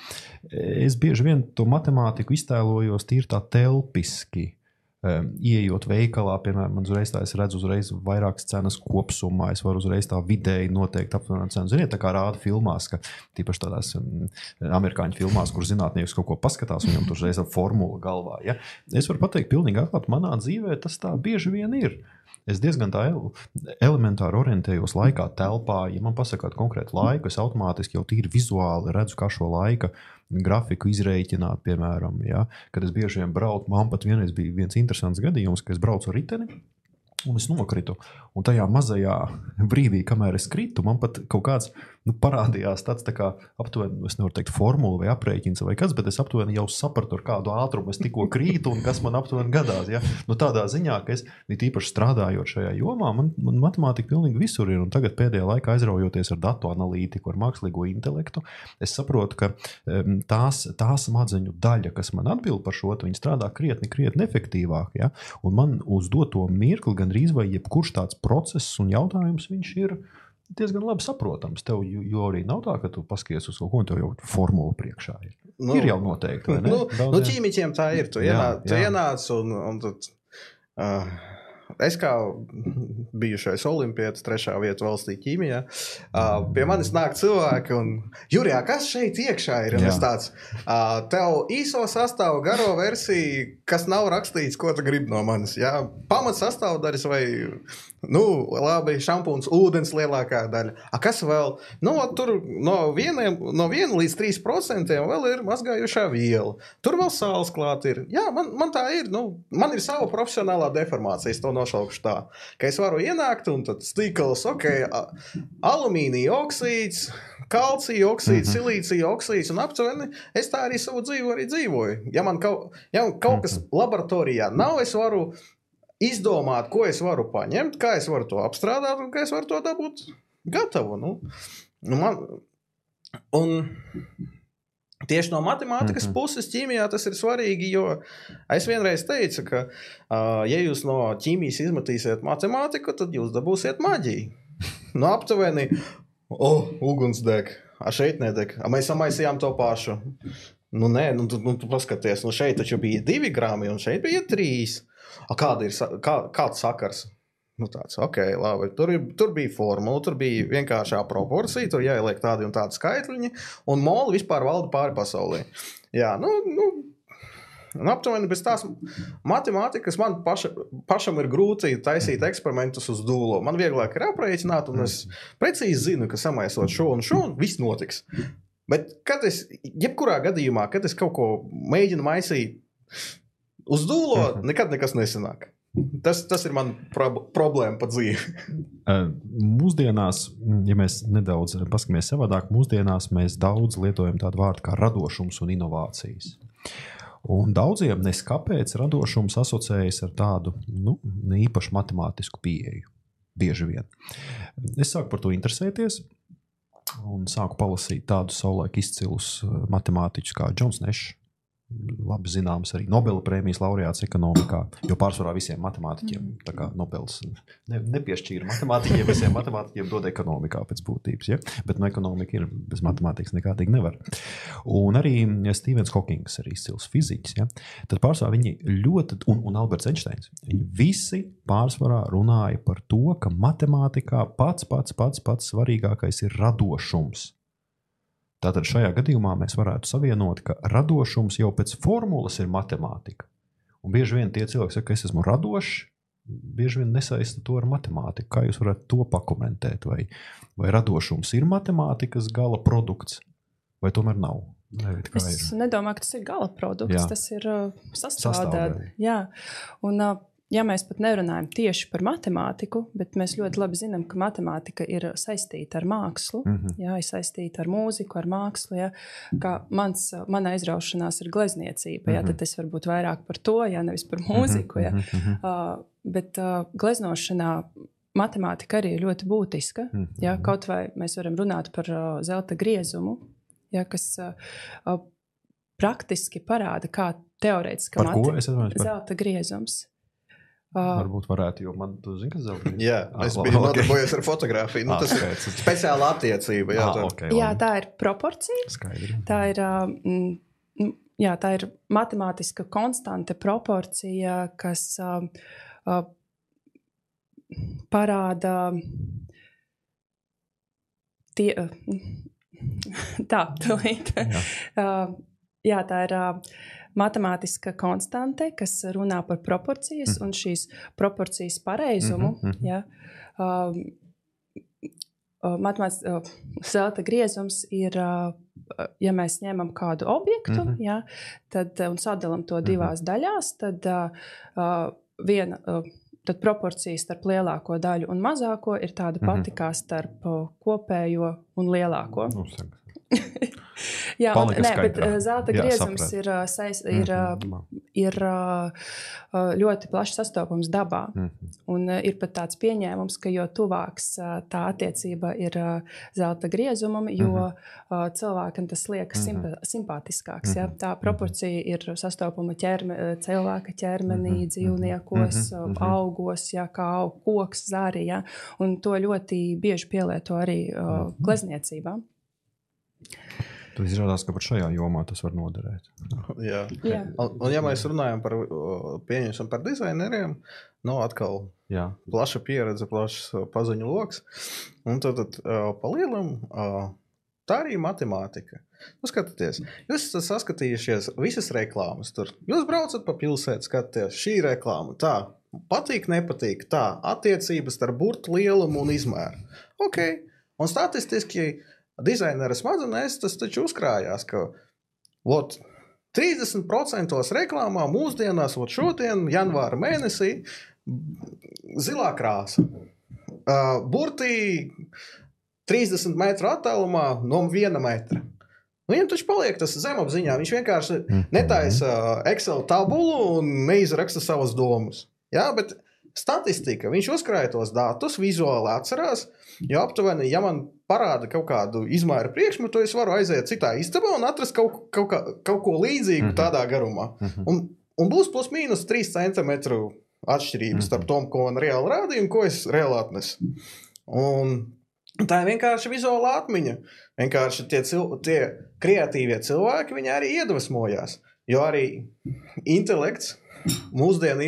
Es bieži vien to matemātiku iztēlojos tīri tā telpiski. Um, Iejot veikalā, piemēram, man uzreiz tā, es redzu uzreiz vairākas cenas kopumā. Es varu uzreiz tā vidēji noteikt aptuvenu cenu. Ziniet, tā kā rāda filmās, ka tīpaši tādās um, amerikāņu filmās, kur zinātnieks kaut ko paskatās, viņam tur uzreiz ir formula galvā. Ja? Es varu pateikt, pilnīgi atklāti, manā dzīvē tas tā bieži vien ir. Es diezgan tā ele- elementāri orientējos laikā, telpā. Ja man pasakāt konkrētu laiku, es automātiski jau tīri vizuāli redzu, kā šo laika grafiku izreikināt. Piemēram, ja, kad es bieži vien braucu, man pat vienreiz bija viens interesants gadījums, kad es braucu ar riteni. Un es nokritu. Un tajā mazajā brīdī, kamēr es kritu, man pat kaut kāds nu, parādījās tāds tā kā aptuveni, es nevaru teikt, formula vai aprēķins vai kas, bet es aptuveni jau sapratu, ar kādu ātrumu es tikko krītu un kas man aptuveni gadās. Ja? Nu, tādā ziņā, ka es īpaši strādājot šajā jomā, man, man matemātika pilnīgi visur ir. Un tagad pēdējā laikā aizraujoties ar datu analītiku, ar mākslīgo intelektu, es saprotu, ka um, tās, tā smadzeņu daļa, kas man atbild par šo, viņi strādā krietni, krietni efektīvāk. Ja? Un man uz doto mirkli gandrīz vai jebkurš tāds process un jautājums viņš ir. Diezgan labi saprotams. Tev jo arī nav tā, ka tu paskaties uz kaut ko, un tev jau formula priekšā ir. Nu, Nu, ir jau noteikti. ne? Nu, Daudziem- nu, ķīmiķiem tā ir. Tu Jā, ienāc, tu jā. ienāc un, un tad. Uh, Es kā bijušais olimpietis, trešā vietā valstī ķīmijā, uh, pie manis nāk cilvēki un Jurijā, kas šeit iekšā ir? Es tāds, uh, tev īso sastāvu, garo versiju, kas nav rakstīts, ko tu gribi no manis. Jā, pamat sastāvdaļas vai, nu, labi, šampūns, ūdens lielākā daļa. A, kas vēl? Nu, tur no, vieniem, no 1 līdz 3 procentiem vēl ir mazgājušā viela. Tur vēl sāls klāt ir. Jā, man, man tā ir. Nu, man ir sava profesionālā deformācija. Es to nošaukšu tā, ka es varu ienākt un tad stīkls, ok, alumīnija oksīds. Kalcija oksīds, mm -hmm. silīcija oksīds, un aptuveni es tā arī savu dzīvi arī dzīvoju. Ja man kaut, ja man kaut kas laboratorijā nav, es varu izdomāt, ko es varu paņemt, kā es varu to apstrādāt un kā es varu to dabūt gatavu. Nu, nu man, un tieši no matemātikas mm. -hmm. puses ķīmijā tas ir svarīgi, jo es vienreiz teicu, ka, uh, ja jūs no ķīmijas izmetīsiet matemātiku, tad jūs dabūsiet maģiju. Nu, aptuveni, oh, uguns deg, a šeit nedeg, a mēs samaisījām to pašu. Nu, nē, nu, tu, nu, tu paskaties, nu, šeit taču bija divi grāmi, un šeit bija trīs. A, kāda ir kā, kāds sakars? Nu, tāds, ok, labi. Tur, ir, tur bija formula, tur bija vienkāršā proporcija, tur jāieliek tādi un tādi skaitļi, un moli vispār valda pāri pasaulē. Jā, nu, nu, un aptuveni bez tās matemātikas man paša, pašam ir grūti taisīt eksperimentus uz dūlo. Man vieglāk ir aprēķināt, un es precīzi zinu, ka samaisot šo un šo, un viss notiks. Bet, kad es, jebkurā gadījumā, kad es kaut ko mēģinu maisīt uz dūlo, Mhm. nekad nekas nesanāk. Tas, tas ir mans prob problēma pat dzīve. *laughs* Eh, Mūsdienās, ja mēs nedaudz paskatāmies savādāk, mūsdienās mēs daudz lietojam tādu vārdu kā radošums un inovācijas. Un daudziem neskapēc radošums asociējas ar tādu nu, ne īpaši matemātisku pieeju. Bieži vien. Es sāku par to interesēties un sāku palasīt tādus savulaik izcilus eh, matemātiķus kā Džons Nešs. Labi zināms, arī Nobela prēmijas laureāts ekonomikā, jo pārsvarā visiem matemātiķiem tā kā Nobels ne, nepiešķīra matemātiķiem, visiem matemātiķiem dod ekonomikā pēc būtības. Ja? Bet no ekonomika ir bez matemātikas nekādīgi nevar. Un arī Stevens Hawkings, arī izcils fiziķis. Ja? Tad pārsvarā viņi ļoti, un, un Alberts Einsteins, viņi visi pārsvarā runāja par to, ka matemātikā pats, pats, pats, pats svarīgākais ir radošums. Tātad šajā gadījumā mēs varētu savienot, ka radošums jau pēc formulas ir matemātika. Un bieži vien tie cilvēki saka, ka es esmu radošs, bieži vien nesaista to ar matemātiku. Kā jūs varat to pakomentēt? Vai, vai radošums ir matemātikas gala produkts, vai tomēr nav? Kā Es ir? nedomāju, ka tas ir gala produkts. Jā. Tas ir uh, Sastāvdaļa. un uh, ja mēs pat nerunājam tieši par matemātiku, bet mēs ļoti labi zinām, ka matemātika ir saistīta ar mākslu, mm -hmm. jā, ir saistīta ar mūziku, ar mākslu. Jā, kā mans, mana aizraušanās ir glezniecība, jā, tad es varu būt vairāk par to, jā, nevis par mūziku. Jā. Uh, bet uh, gleznošanā matemātika arī ir ļoti būtiska. Jā, kaut vai mēs varam runāt par uh, zelta griezumu, jā, kas uh, praktiski parāda, kā teorētiski matemātika zelta griezums. Uh, Varbūt varētu, jo man tu zini, kas zelta *laughs* ir. Jā, es ah, *laughs* biju okay. nodarbojies ar fotografiju. Nu, ah, tas okay. ir speciāla attiecība. Jā, ah, tā. Okay, jā, tā ir proporcija. Skaidri. Tā ir, uh, jā, tā ir matemātiska konstante proporcija, kas uh, uh, parāda tie, uh, *laughs* tā, tūlīt. Jā. uh, jā, tā ir. Uh, matemātiska konstante, kas runā par proporcijas mm. un šīs proporcijas pareizumu. Mm -hmm. ja, um, uh, Matemātiskā uh, zelta griezums ir, uh, ja mēs ņemam kādu objektu mm -hmm. ja, tad, un sadalām to divās mm -hmm. daļās, tad uh, viena. Uh, tad proporcija starp lielāko daļu un mazāko ir tāda pati mm -hmm. kā starp kopējo un lielāko. Nu, *laughs* Jā, un, nē, bet uh, zelta Jā, griezums saprat. ir, uh, sais, ir, mm -hmm. ir ļoti plaši sastopams dabā. Mm -hmm. Un ir pat tāds pieņēmums, ka jo tuvāks tā attiecība ir zelta griezumam, jo mm -hmm. cilvēkam tas liekas mm -hmm. simpātiskāks. Ja? Tā proporcija ir sastopama ķerme, cilvēka ķermenī, -hmm. dzīvniekos, mm -hmm. augos, ja, kā aug koks, zārī. Ja? Un to ļoti bieži pielieto arī uh, Tad izrādās, ka pat šajā jomā tas var noderēt. Jā. Jā. Un, un ja mēs runājam par, par dizaineriem, nu, atkal Jā. plaša pieredze, plašs paziņu lokus. Un tad, tad pa lielam tā arī ir matemātika. Nu, skatieties, jūs esat saskatījušies visas reklāmas. Tur. Jūs braucat pa pilsētu, skatāties, šī reklāma tā. Patīk, nepatīk. Tā attiecības starp burbuļu lielumu un izmēru. Ok, un statistiski dizainera smadzenēs tas taču uzkrājās, ka ot, 30% reklāmā mūsdienās, ot, šodien, janvāra mēnesī, zilā krāsa. Uh, burtī 30 metru attālumā no viena metra. Nu, viņam taču paliek tas zemapziņā. Viņš vienkārši mhm. netaisa Excel tabulu un neizraksta savas domas. Jā, bet statistika, viņš uzkrāja tos datus, vizuāli atcerās. Jo aptuveni, ja man parāda kaut kādu izmēru priekšmetu, es varu aiziet citā istabā un atrast kaut, kaut, kā, kaut ko līdzīgu mm -hmm. tādā garumā. Mm -hmm. un, un būs plus mīnus 3 centimetru atšķirības mm -hmm. starp to, ko man reāli rādīja un ko es reāli atnesu. Un tā ir vienkārši vizuāla atmiņa. Vienkārši tie, cil, tie kreatīvie cilvēki, arī iedvesmojās. Jo arī intelekts Mūsdien,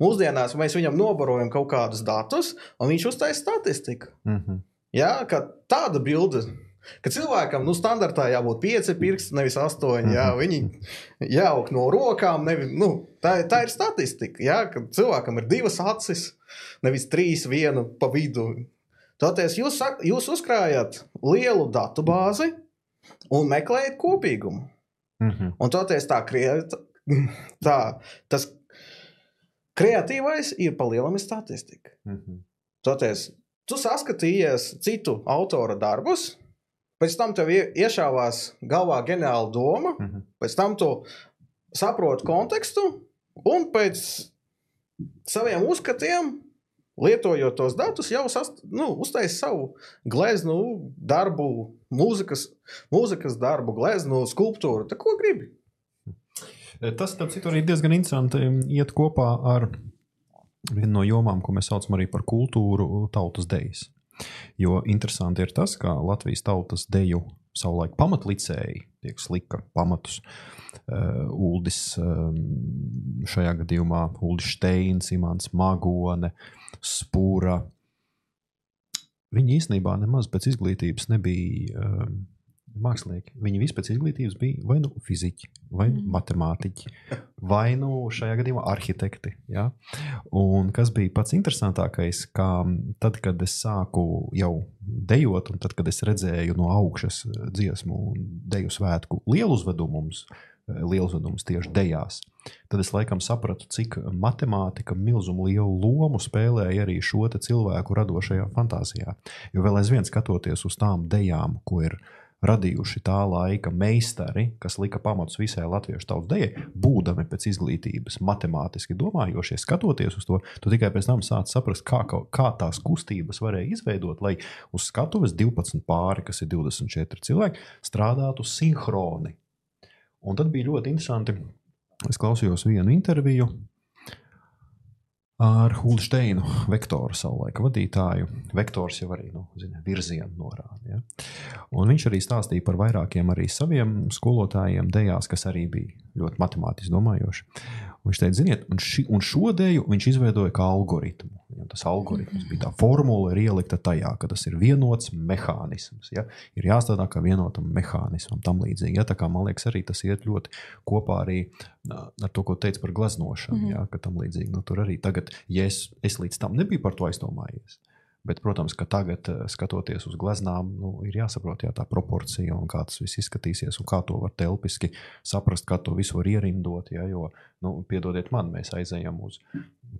mūsdienās mēs viņam nobarojam kaut kādus datus, un viņš uztaisa statistiku. Mm -hmm. Jā, tāda bilde. Ka cilvēkam nu, standartā jābūt pieci pirksti, nevis astoņi. Jā, mhm. viņi jāaug no rokām. Nevis, nu, tā, tā ir statistika. Jā, ka cilvēkam ir divas acis, nevis trīs, viena pa vidu. Tātad jūs, jūs uzkrājat lielu datu bāzi un meklējat kopīgumu. Mm -hmm. Un tāpēc tā, tā *laughs* tas kreatīvais ir palielinājums statistika. Mm -hmm. Tāpēc tu saskatījies citu autora darbus, pēc tam tev iešāvās galvā ģeniāla doma, mm -hmm. pēc tam tu saproti kontekstu, un pēc saviem uzskatiem, lietojot tos datus, jau sast, nu, uztaisīt savu gleznu darbu, mūzikas, mūzikas darbu, gleznu skulptūru. Tā ko gribi? Tas, starp citu, arī diezgan interesanti iet kopā ar viena no jomām, ko mēs saucam arī par kultūru, tautas dejas. Jo interesanti ir tas, ka Latvijas tautas deju savulaik pamatlicēji tiek slika pamatus. Uh, Uldis um, šajā gadījumā Uldis Steins, Imants Magone, Spūra. Viņi īstenībā nemaz pēc izglītības nebija um, mākslinieki. Viņi visi pēc izglītības bija vai nu fiziķi, vai mm. matemātiķi, vai nu šajā gadījumā arhitekti. Ja? Un kas bija pats interesantākais, ka tad, kad es sāku jau dejot, un tad, kad es redzēju no augšas dziesmu un deju svētku lielu uzvedumu mums, lielzudums tieši dejās. Tad es laikam sapratu, cik matemātika milzumu lielu lomu spēlēja arī šo cilvēku radošajā fantāzijā. Jo vēl aizvien skatoties uz tām dejām, ko ir radījuši tā laika meistari, kas lika pamatus visai latviešu tautas dejai, būdami pēc izglītības matemātiski domājošie, skatoties uz to, tu tikai pēc tam sāc saprast, kā, kā tās kustības varēja izveidot, lai uz skatuves 12 pāri, kas ir 24 cilvēki, strādātu sinhroni Un tad bija ļoti interesanti. Es klausījos vienu interviju ar Hulsteinu, vektoru savulaika vadītāju. Vektors jau arī nu, zina, virzienu norāda. Ja? Un viņš arī stāstīja par vairākiem arī saviem skolotājiem dejās, kas arī bija ļoti matemātiski domājoši. Viņš teica, ziniet, un, ši, un šo dēļu viņš izveidoja kā algoritmu. Ja, tas algoritms bija tā formula, ir ielikta tajā, ka tas ir vienots mehānisms. Ja, ir jāstrādā kā vienotam mehānismam, tam līdzīgi. Ja, tā kā man liekas, arī tas iet ļoti kopā arī ar to, ko teica par gleznošanu. Mm -hmm. ja, ka tam līdzīgi nu, tur arī tagad, ja es, es līdz tam nebiju par to aizdomājies. Bet, protams, ka tagad, skatoties uz gleznām, nu, ir jāsaprot jā, tā proporcija un kā tas viss izskatīsies un kā to var telpiski saprast, kā to visu var ierindot. Jā, jo, nu, piedodiet man, mēs aizejam uz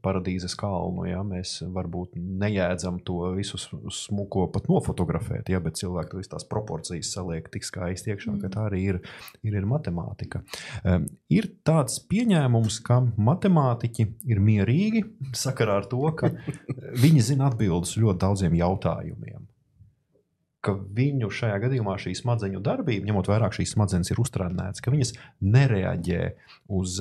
paradīzes kalnu. Ja? Mēs varbūt nejēdzam to visu smuko pat nofotografēt, ja? bet cilvēki to tās proporcijas saliek tik skaisti iekšā, ka tā arī ir, ir, ir matemātika. Um, ir tāds pieņēmums, ka matemātiķi ir mierīgi sakarā ar to, ka *laughs* viņi zina atbildes ļoti daudziem jautājumiem ka viņu šajā gadījumā šī smadzeņu darbība, ņemot vērā, šīs smadzenes ir uztrenētas, ka viņas nereaģē uz,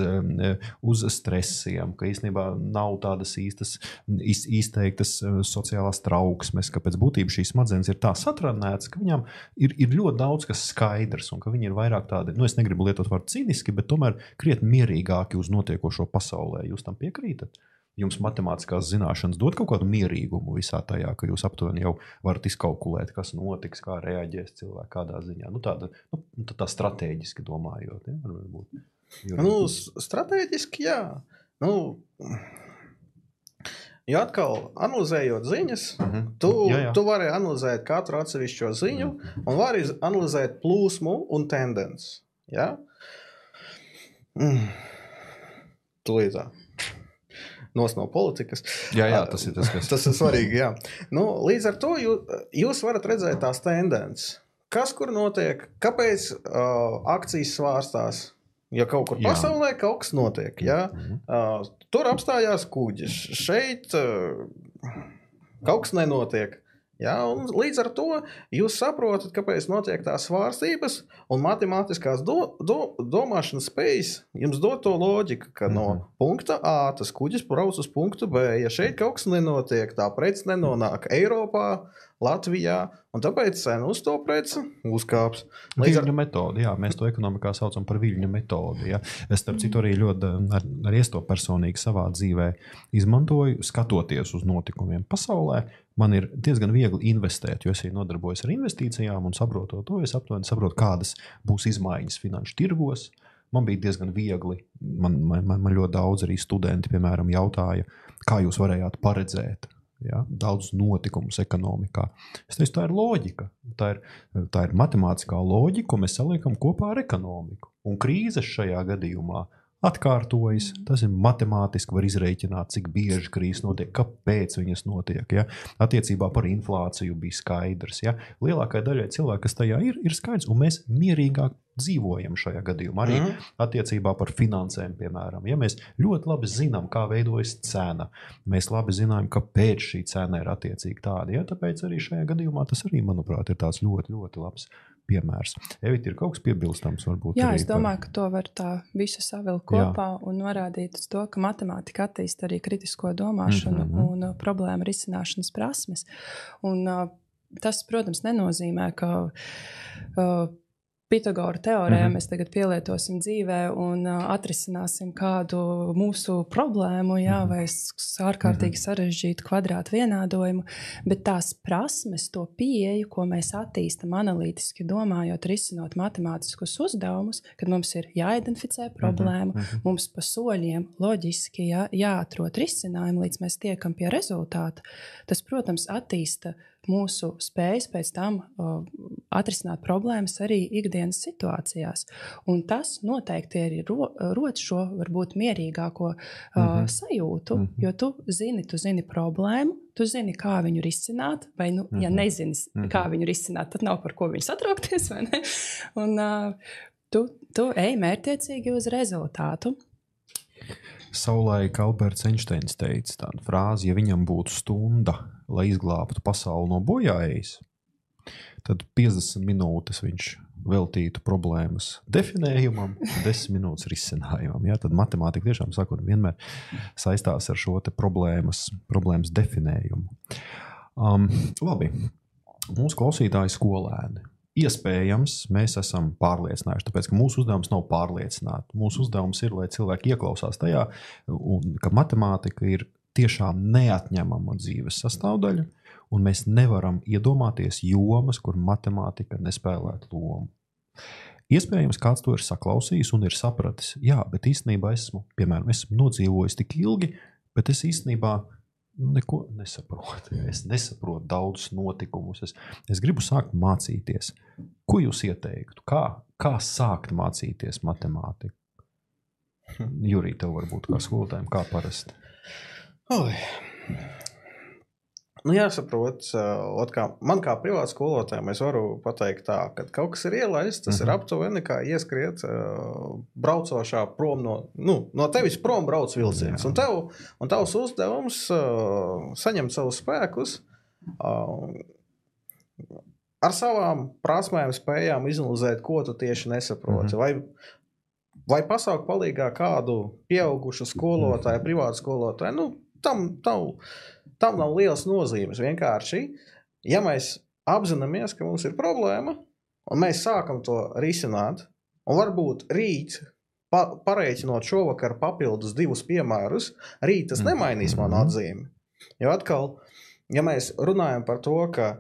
uz stresiem, ka īstenībā nav tādas īstas, izteiktas eh, sociālās trauksmes, ka pēc būtības šīs smadzenes ir tā satrenētas, ka viņām ir, ir ļoti daudz kas skaidrs un ka viņi ir vairāk tādi, nu, es negribu lietot vārdu cīniski, bet tomēr krietni mierīgāki uz notiekošo pasaulē. Jūs tam piekrītat? Jums matemātiskās zināšanas dod kaut kādu mierīgumu visā tajā, ka jūs aptuveni jau varat izkalkulēt, kas notiks, kā reaģēs cilvēks kādā ziņā. Nu, tāda, nu, tā, tā strateģiski domājot. Ja, varbūt, nu, strateģiski, jā. Nu, Jo atkal, analizējot ziņas, uh mhm. -huh. tu, jā, jā. tu vari analizēt katru atsevišķo ziņu, -huh. un vari analizēt plūsmu un tendenci. Ja? Mm. Tūlīt tā nos no politikas. Jā, jā tas ir tas, kas *laughs* tas ir svarīgi. Jā. Nu, līdz ar to jūs, jūs varat redzēt tās tendences. Kas kur notiek, kāpēc uh, akcijas svārstās? Ja kaut kur jā. pasaulē kaut kas notiek, ja? Mhm. uh, tur apstājās kuģis, šeit uh, kaut kas nenotiek. Ja, līdz ar to jūs saprotat, kāpēc notiek tās svārstības, un matemātiskās do, do, domāšanas spējas jums dod to loģiku, ka mm -hmm. no mhm. punkta A tas kuģis brauc uz punktu B. Ja šeit kaut kas nenotiek, tā prece nenonāk Eiropā, Latvijā, un tāpēc cena uz to preci uzkāps. Līdz ar to metodi, jā, mēs to ekonomikā saucam par viļņu metodi. Jā. Es starp citu arī ļoti ar, arī to personīgi savā dzīvē izmantoju, skatoties uz notikumiem pasaulē man ir diezgan viegli investēt, jo es arī nodarbojos ar investīcijām un saprotot to, es aptuveni saprotu, kādas būs izmaiņas finanšu tirgos. Man bija diezgan viegli. Man, man, man ļoti daudz arī studenti, piemēram, jautāja, kā jūs varējāt paredzēt ja, daudzus notikumus ekonomikā. Es teicu, tā ir loģika. Tā ir, tā ir matemātiskā loģika, ko mēs saliekam kopā ar ekonomiku. Un krīzes šajā gadījumā atkārtojas. Tas ir matemātiski, var izreikināt, cik bieži krīzes notiek, kāpēc viņas notiek. Ja? Attiecībā par inflāciju bija skaidrs. Ja? Lielākajai daļai cilvēku, kas tajā ir, ir skaidrs, un mēs mierīgāk dzīvojam šajā gadījumā. Arī mm attiecībā par finansēm, piemēram. Ja mēs ļoti labi zinām, kā veidojas cena, mēs labi zinām, kāpēc šī cena ir attiecīgi tāda. Ja? Tāpēc arī šajā gadījumā tas arī, manuprāt, ir tāds ļoti, ļoti labs piemērs. Evita, ir kaut kas piebilstams, varbūt. Jā, es domāju, par... ka to var tā visu savilkt kopā Jā. un norādīt uz to, ka matemātika attīsta arī kritisko domāšanu mm -hmm. un uh, problēmu risināšanas prasmes. Un, uh, tas, protams, nenozīmē, ka uh, Pitagora teorēmu -hmm. mēs tagad pielietosim dzīvē un uh, atrisināsim kādu mūsu problēmu, jā, -hmm. vai ārkārtīgi -hmm. sarežģītu kvadrātu vienādojumu, bet tās prasmes, to pieeju, ko mēs attīstam analītiski domājot, risinot matemātiskus uzdevumus, kad mums ir jāidentificē problēma, mums pa soļiem loģiski jā, jāatrod risinājumi, līdz mēs tiekam pie rezultāta, tas, protams, attīsta mūsu spējas pēc tam uh, atrisināt problēmas arī ikdienas situācijās. Un tas noteikti arī ro, rod šo varbūt mierīgāko uh, mm -hmm. sajūtu, mm -hmm. jo tu zini, tu zini problēmu, tu zini, kā viņu risināt, vai, nu, mm -hmm. ja mhm. nezini, mm -hmm. kā viņu risināt, tad nav par ko viņu satraukties. *laughs* Un, uh, tu, tu ej mērķiecīgi uz rezultātu. Savulaik Alberts Einsteins teica tādu frāzi, ja viņam būtu stunda, lai izglābtu pasauli no bojājas, tad 50 minūtes viņš veltītu problēmas definējumam, 10 minūtes risinājumam. Ja? Tad matemātika tiešām sakot, vienmēr saistās ar šo problēmas, problēmas definējumu. Um, labi, mūsu klausītāji skolēni. Iespējams, mēs esam pārliecināti, tāpēc ka mūsu uzdevums nav pārliecināt. Mūsu uzdevums ir, lai cilvēki ieklausās tajā, un, ka matemātika ir tiešām neatņemama dzīves sastāvdaļa, un mēs nevaram iedomāties jomas, kur matemātika nespēlētu lomu. Iespējams, kāds to ir saklausījis un ir sapratis, jā, bet īstenībā esmu, piemēram, esmu nodzīvojis tik ilgi, bet es īstenībā neko nesaprotu. *laughs* Es nesaprotu daudzus notikumus. Es, es gribu sākt mācīties. Ko jūs ieteiktu? Kā, kā sākt mācīties matemātiku? *laughs* Jurija, tev varbūt kā skolotājiem, kā parasti. Oi. Nu, jāsaprot, uh, kā, man kā privāts skolotājam, es varu pateikt, tā, ka kaut kas ir ielaists, tas uh -huh. ir mhm. aptuveni kā ieskriet uh, braucošā prom no, nu, no tevis prom brauc vilciens. Un, tev, un tavs uzdevums uh, saņemt savus spēkus. Uh, ar savām prasmēm, spējām izanalizēt, ko tu tieši nesaproti. Mm -hmm. vai, vai pasaukt palīdzīgā kādu pieaugušu skolotāju, privātu skolotāju. Nu, tam, tam, tam nav liels nozīmes. Vienkārši, ja mēs apzināmies, ka mums ir problēma, un mēs sākam to risināt, un varbūt rīt, pa, pareiķinot šovakar papildus divus piemērus, rīt tas nemainīs manu mhm. atzīmi. Jo atkal, ja mēs runājam par to, ka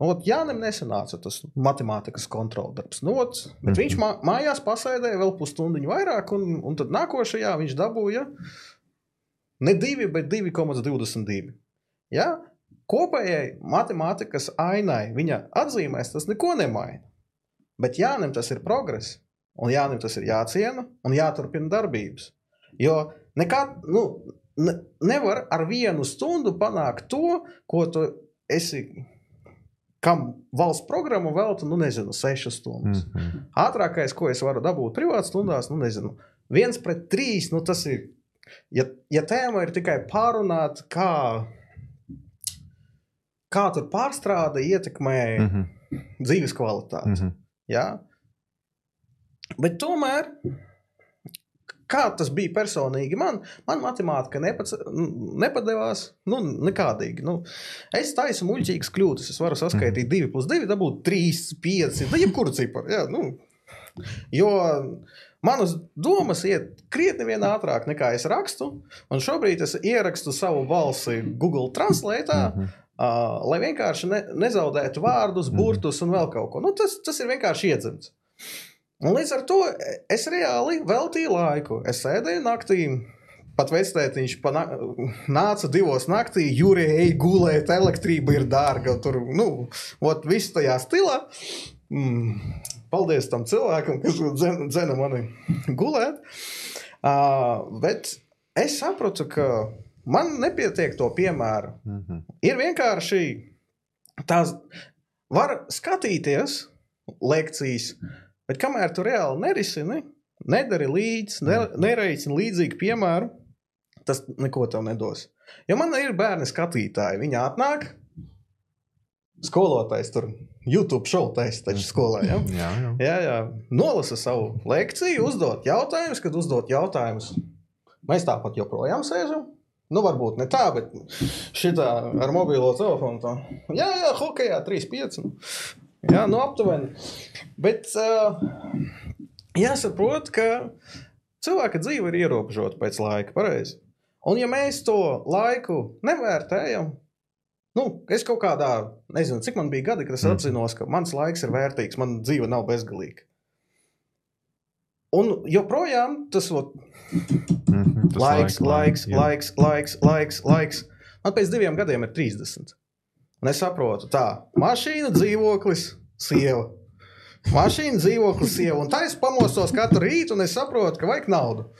Nu, ot, Jānis nesanāca tas matemātikas kontrols darbs. Nu, ot, bet mm -hmm. viņš mā, mājās pasēdēja vēl pusstundu vairāk, un, un tad nākošajā viņš dabūja Ne 2, bet 2,22. Ja? Kopējai matemātikas ainai viņa atzīmēs tas neko nemaina. Bet Jānim tas ir progress, un Jānim tas ir jāciena un jāturpina darbības. Jo nekad, nu, ne, nevar ar vienu stundu panākt to, ko tu esi kam valsts programma velta, nu, nezinu, sešas stundas. Mm -hmm. Ātrākais, ko es varu dabūt privātās stundās, nu, nezinu, viens pret trīs, nu, tas ir ja, ja tēma ir tikai pārunāt, kā, kā tur pārstrāde ietekmē mm -hmm. dzīves kvalitāti. Mm -hmm. ja? Bet tomēr, kā tas bija personīgi, man, man matemātika nepac, nepadevās nu, nekādīgi. Nu, es taisu muļķīgas kļūdas. Es varu saskaitīt 2 plus 2, dabūt 3, 5, vai jebkuru ciparu. Ja, nu, jo Manas domas iet krietni ātrāk nekā es rakstu, un šobrīd es ierakstu savu balsi Google Translate. Mm -hmm. Uh, lai vienkārši ne, nezaudētu vārdus, mhm. burtus un vēl kaut ko. Nu, tas, tas ir vienkārši iedzimts. Un līdz ar to es reāli veltīju laiku. Es sēdēju naktī, pat vectētiņš nāca divos naktī, jūrija ej gulēt, elektrība ir dārga. Tur, nu, ot, viss tajā stilā. Mm, paldies tam cilvēkam, kas *laughs* dzena mani gulēt. Uh, bet es sapratu, ka man nepietiek to piemēru. Mm -hmm. Ir vienkārši tās, var skatīties lekcijas, bet kamēr tu reāli nerisini, nedari līdzi, ne, mhm. nereicini līdzīgu piemēru, tas neko tev nedos. Jo man ir bērni skatītāji, viņi atnāk, skolotājs tur YouTube šovu taisa taču skolā. Ja? *laughs* Jā, jā. jā, jā. Nolasa savu lekciju, uzdot jautājumus, kad uzdot jautājumus. Mēs tāpat joprojām sēžam. Nu, varbūt ne tā, bet šitā ar mobilo telefonu. Tā. Jā, jā, hokeja 3,5. Jā, nu aptuveni. Bet uh, jāsaprot, ka cilvēka dzīve ir ierobežota pēc laika, pareizi. Un ja mēs to laiku nevērtējam, Nu, es kaut kādā, nezinu, cik man bija gadi, kad es mm. apzinos, ka mans laiks ir vērtīgs, man dzīve nav bezgalīga. Un joprojām tas, ot, mm -hmm, tas laiks, laiks, laiks, laiks, laiks, laiks, laiks. Man pēc diviem gadiem ir 30. Un es saprotu, tā, mašīna, dzīvoklis, sieva. Mašīna, dzīvoklis, sieva. Un tā es pamostos katru rītu, un es saprotu, ka vajag naudu.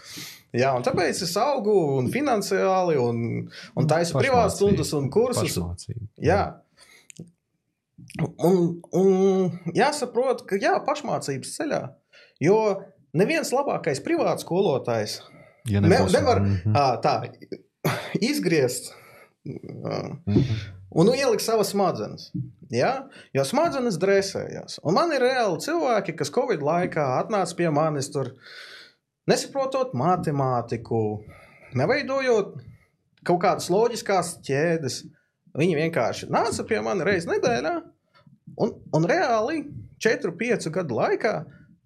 Jā, un tāpēc es augu un finansiāli, un, un taisu privātas stundas un kursus. Pašmācība. Jā. Un, un jāsaprot, ka jā, pašmācības ceļā. Jo neviens labākais privāts skolotājs Ja ne, nevar Mhm. ā, tā izgriezt ā, Mhm. un nu, ielikt savas smadzenes. Ja? Jo smadzenes dresējās. Un man ir reāli cilvēki, kas Covid laikā atnāca pie manis tur, nesaprotot matemātiku, neveidojot kaut kādas loģiskās ķēdes. Viņi vienkārši nāca pie manis reizes nedēļā, un, un reāli 4, 5 gadu laikā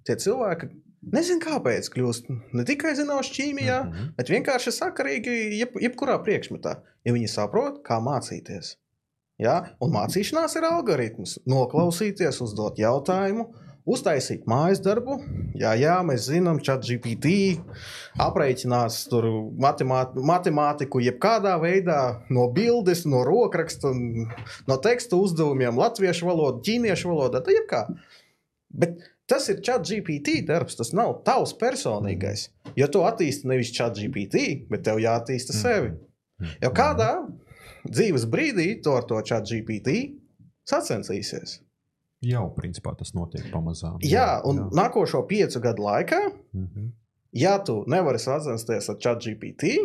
tie cilvēki nezinu, kāpēc kļūst ne tikai zināms ķīmijā, Mhm. bet vienkārši sakarīgi jeb, jebkurā priekšmetā, ja viņi saprot, kā mācīties. Ja? Un mācīšanās ir algoritms. Noklausīties, uzdot jautājumu, uztaisīt mājas darbu. Jā, jā mēs zinām, ka GPT aprēķinās tur matemāt, matemātiku jebkādā veidā, no bildes, no rokraksta, no teksta uzdevumiem, latviešu valodā, ķīniešu valodā. Tā jebkā. Bet tas ir chat GPT darbs, tas nav tavs personīgais. Jo tu attīsti nevis chat GPT, bet tev jāattīsta sevi. Jo kādā dzīves brīdī tu ar to chat GPT sacensīsies. Jau principā tas notiek pamazām. Jā, un jā. nākošo piecu gadu laikā, Mhm. ja tu nevari sacensties ar chat GPT,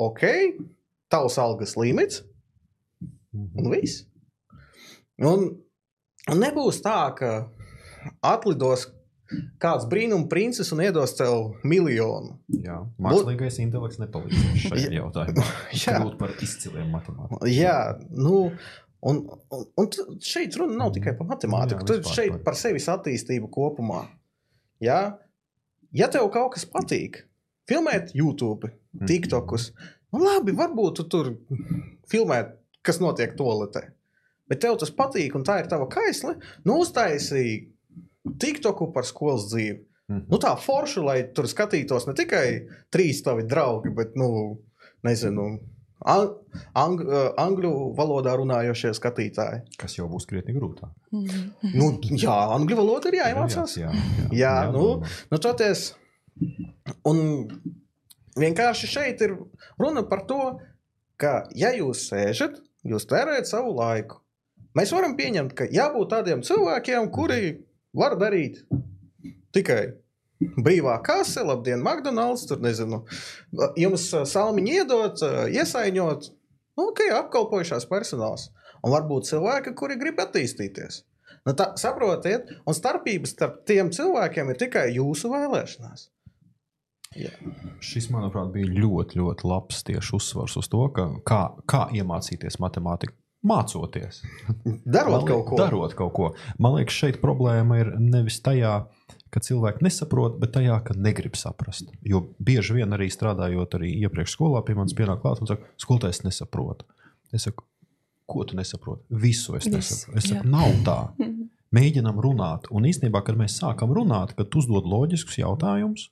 ok, tavs algas limits Mhm. un viss. Un, un nebūs tā, ka atlidos kāds brīnums princis un iedos tev miljonu. Jā, mākslīgais intelekts nepalīdzēs šajā *laughs* Jā. jautājumā. *laughs* Jā. Kļūt par izciliem matemātiķiem. Jā, nu, un, un, un šeit runa nav tikai par matemātiku. Jā, Tur vispār šeit par- sevis attīstību kopumā. Jā? Ja tev kaut kas patīk, filmēt YouTube, Mhm. TikTokus, nu labi, varbūt tu tur filmē, kas notiek toaletē. Bet tev tas patīk, un tā ir tava kaisle. Nu, uztaisīji TikToku par skolas dzīvi. Mhm. Nu, tā forša, lai tur skatītos ne tikai trīs tavi draugi, bet, nu, nezinu, ang ang angļu valodā runājošie skatītāji. Kas jau būs krietni grūtāk. Mhm. Nu, jā, angļu valoda ir jāiemācās. Jā, jā, Jā, nu, jādomā. nu toties, un vienkārši šeit ir runa par to, ka, ja jūs sēžat, jūs tērējat savu laiku. Mēs varam pieņemt, ka jābūt tādiem cilvēkiem, kuri var darīt tikai brīvā kase, labdien, McDonald's, tur nezinu, jums ā, salmiņu iedot, ā, iesaiņot, nu, ok, apkalpojušās personāls. Un varbūt cilvēki, kuri grib attīstīties. Nu, tā, saprotiet, un starpības starp tiem cilvēkiem ir tikai jūsu vēlēšanās. Šis, manuprāt, bija ļoti, ļoti labs tieši uzsvars uz to, ka kā, kā iemācīties matemātiku. Mācoties, Darot Man kaut liek- ko darot kaut ko. Man liekas, šeit problēma ir nevis tajā, ka cilvēki nesaprot, bet tajā, ka negrib saprast. Jo bieži vien arī strādājot arī iepriekš skolā, pie manis pienāk klāt un saka, skolotājs nesaprot. Es saku, ko tu nesaproti? Visu es nesaprotu. Es saku, nav tā. *laughs* Mēģinam runāt. Un īstenībā, kad mēs sākam runāt, kad uzdod loģiskus jautājumus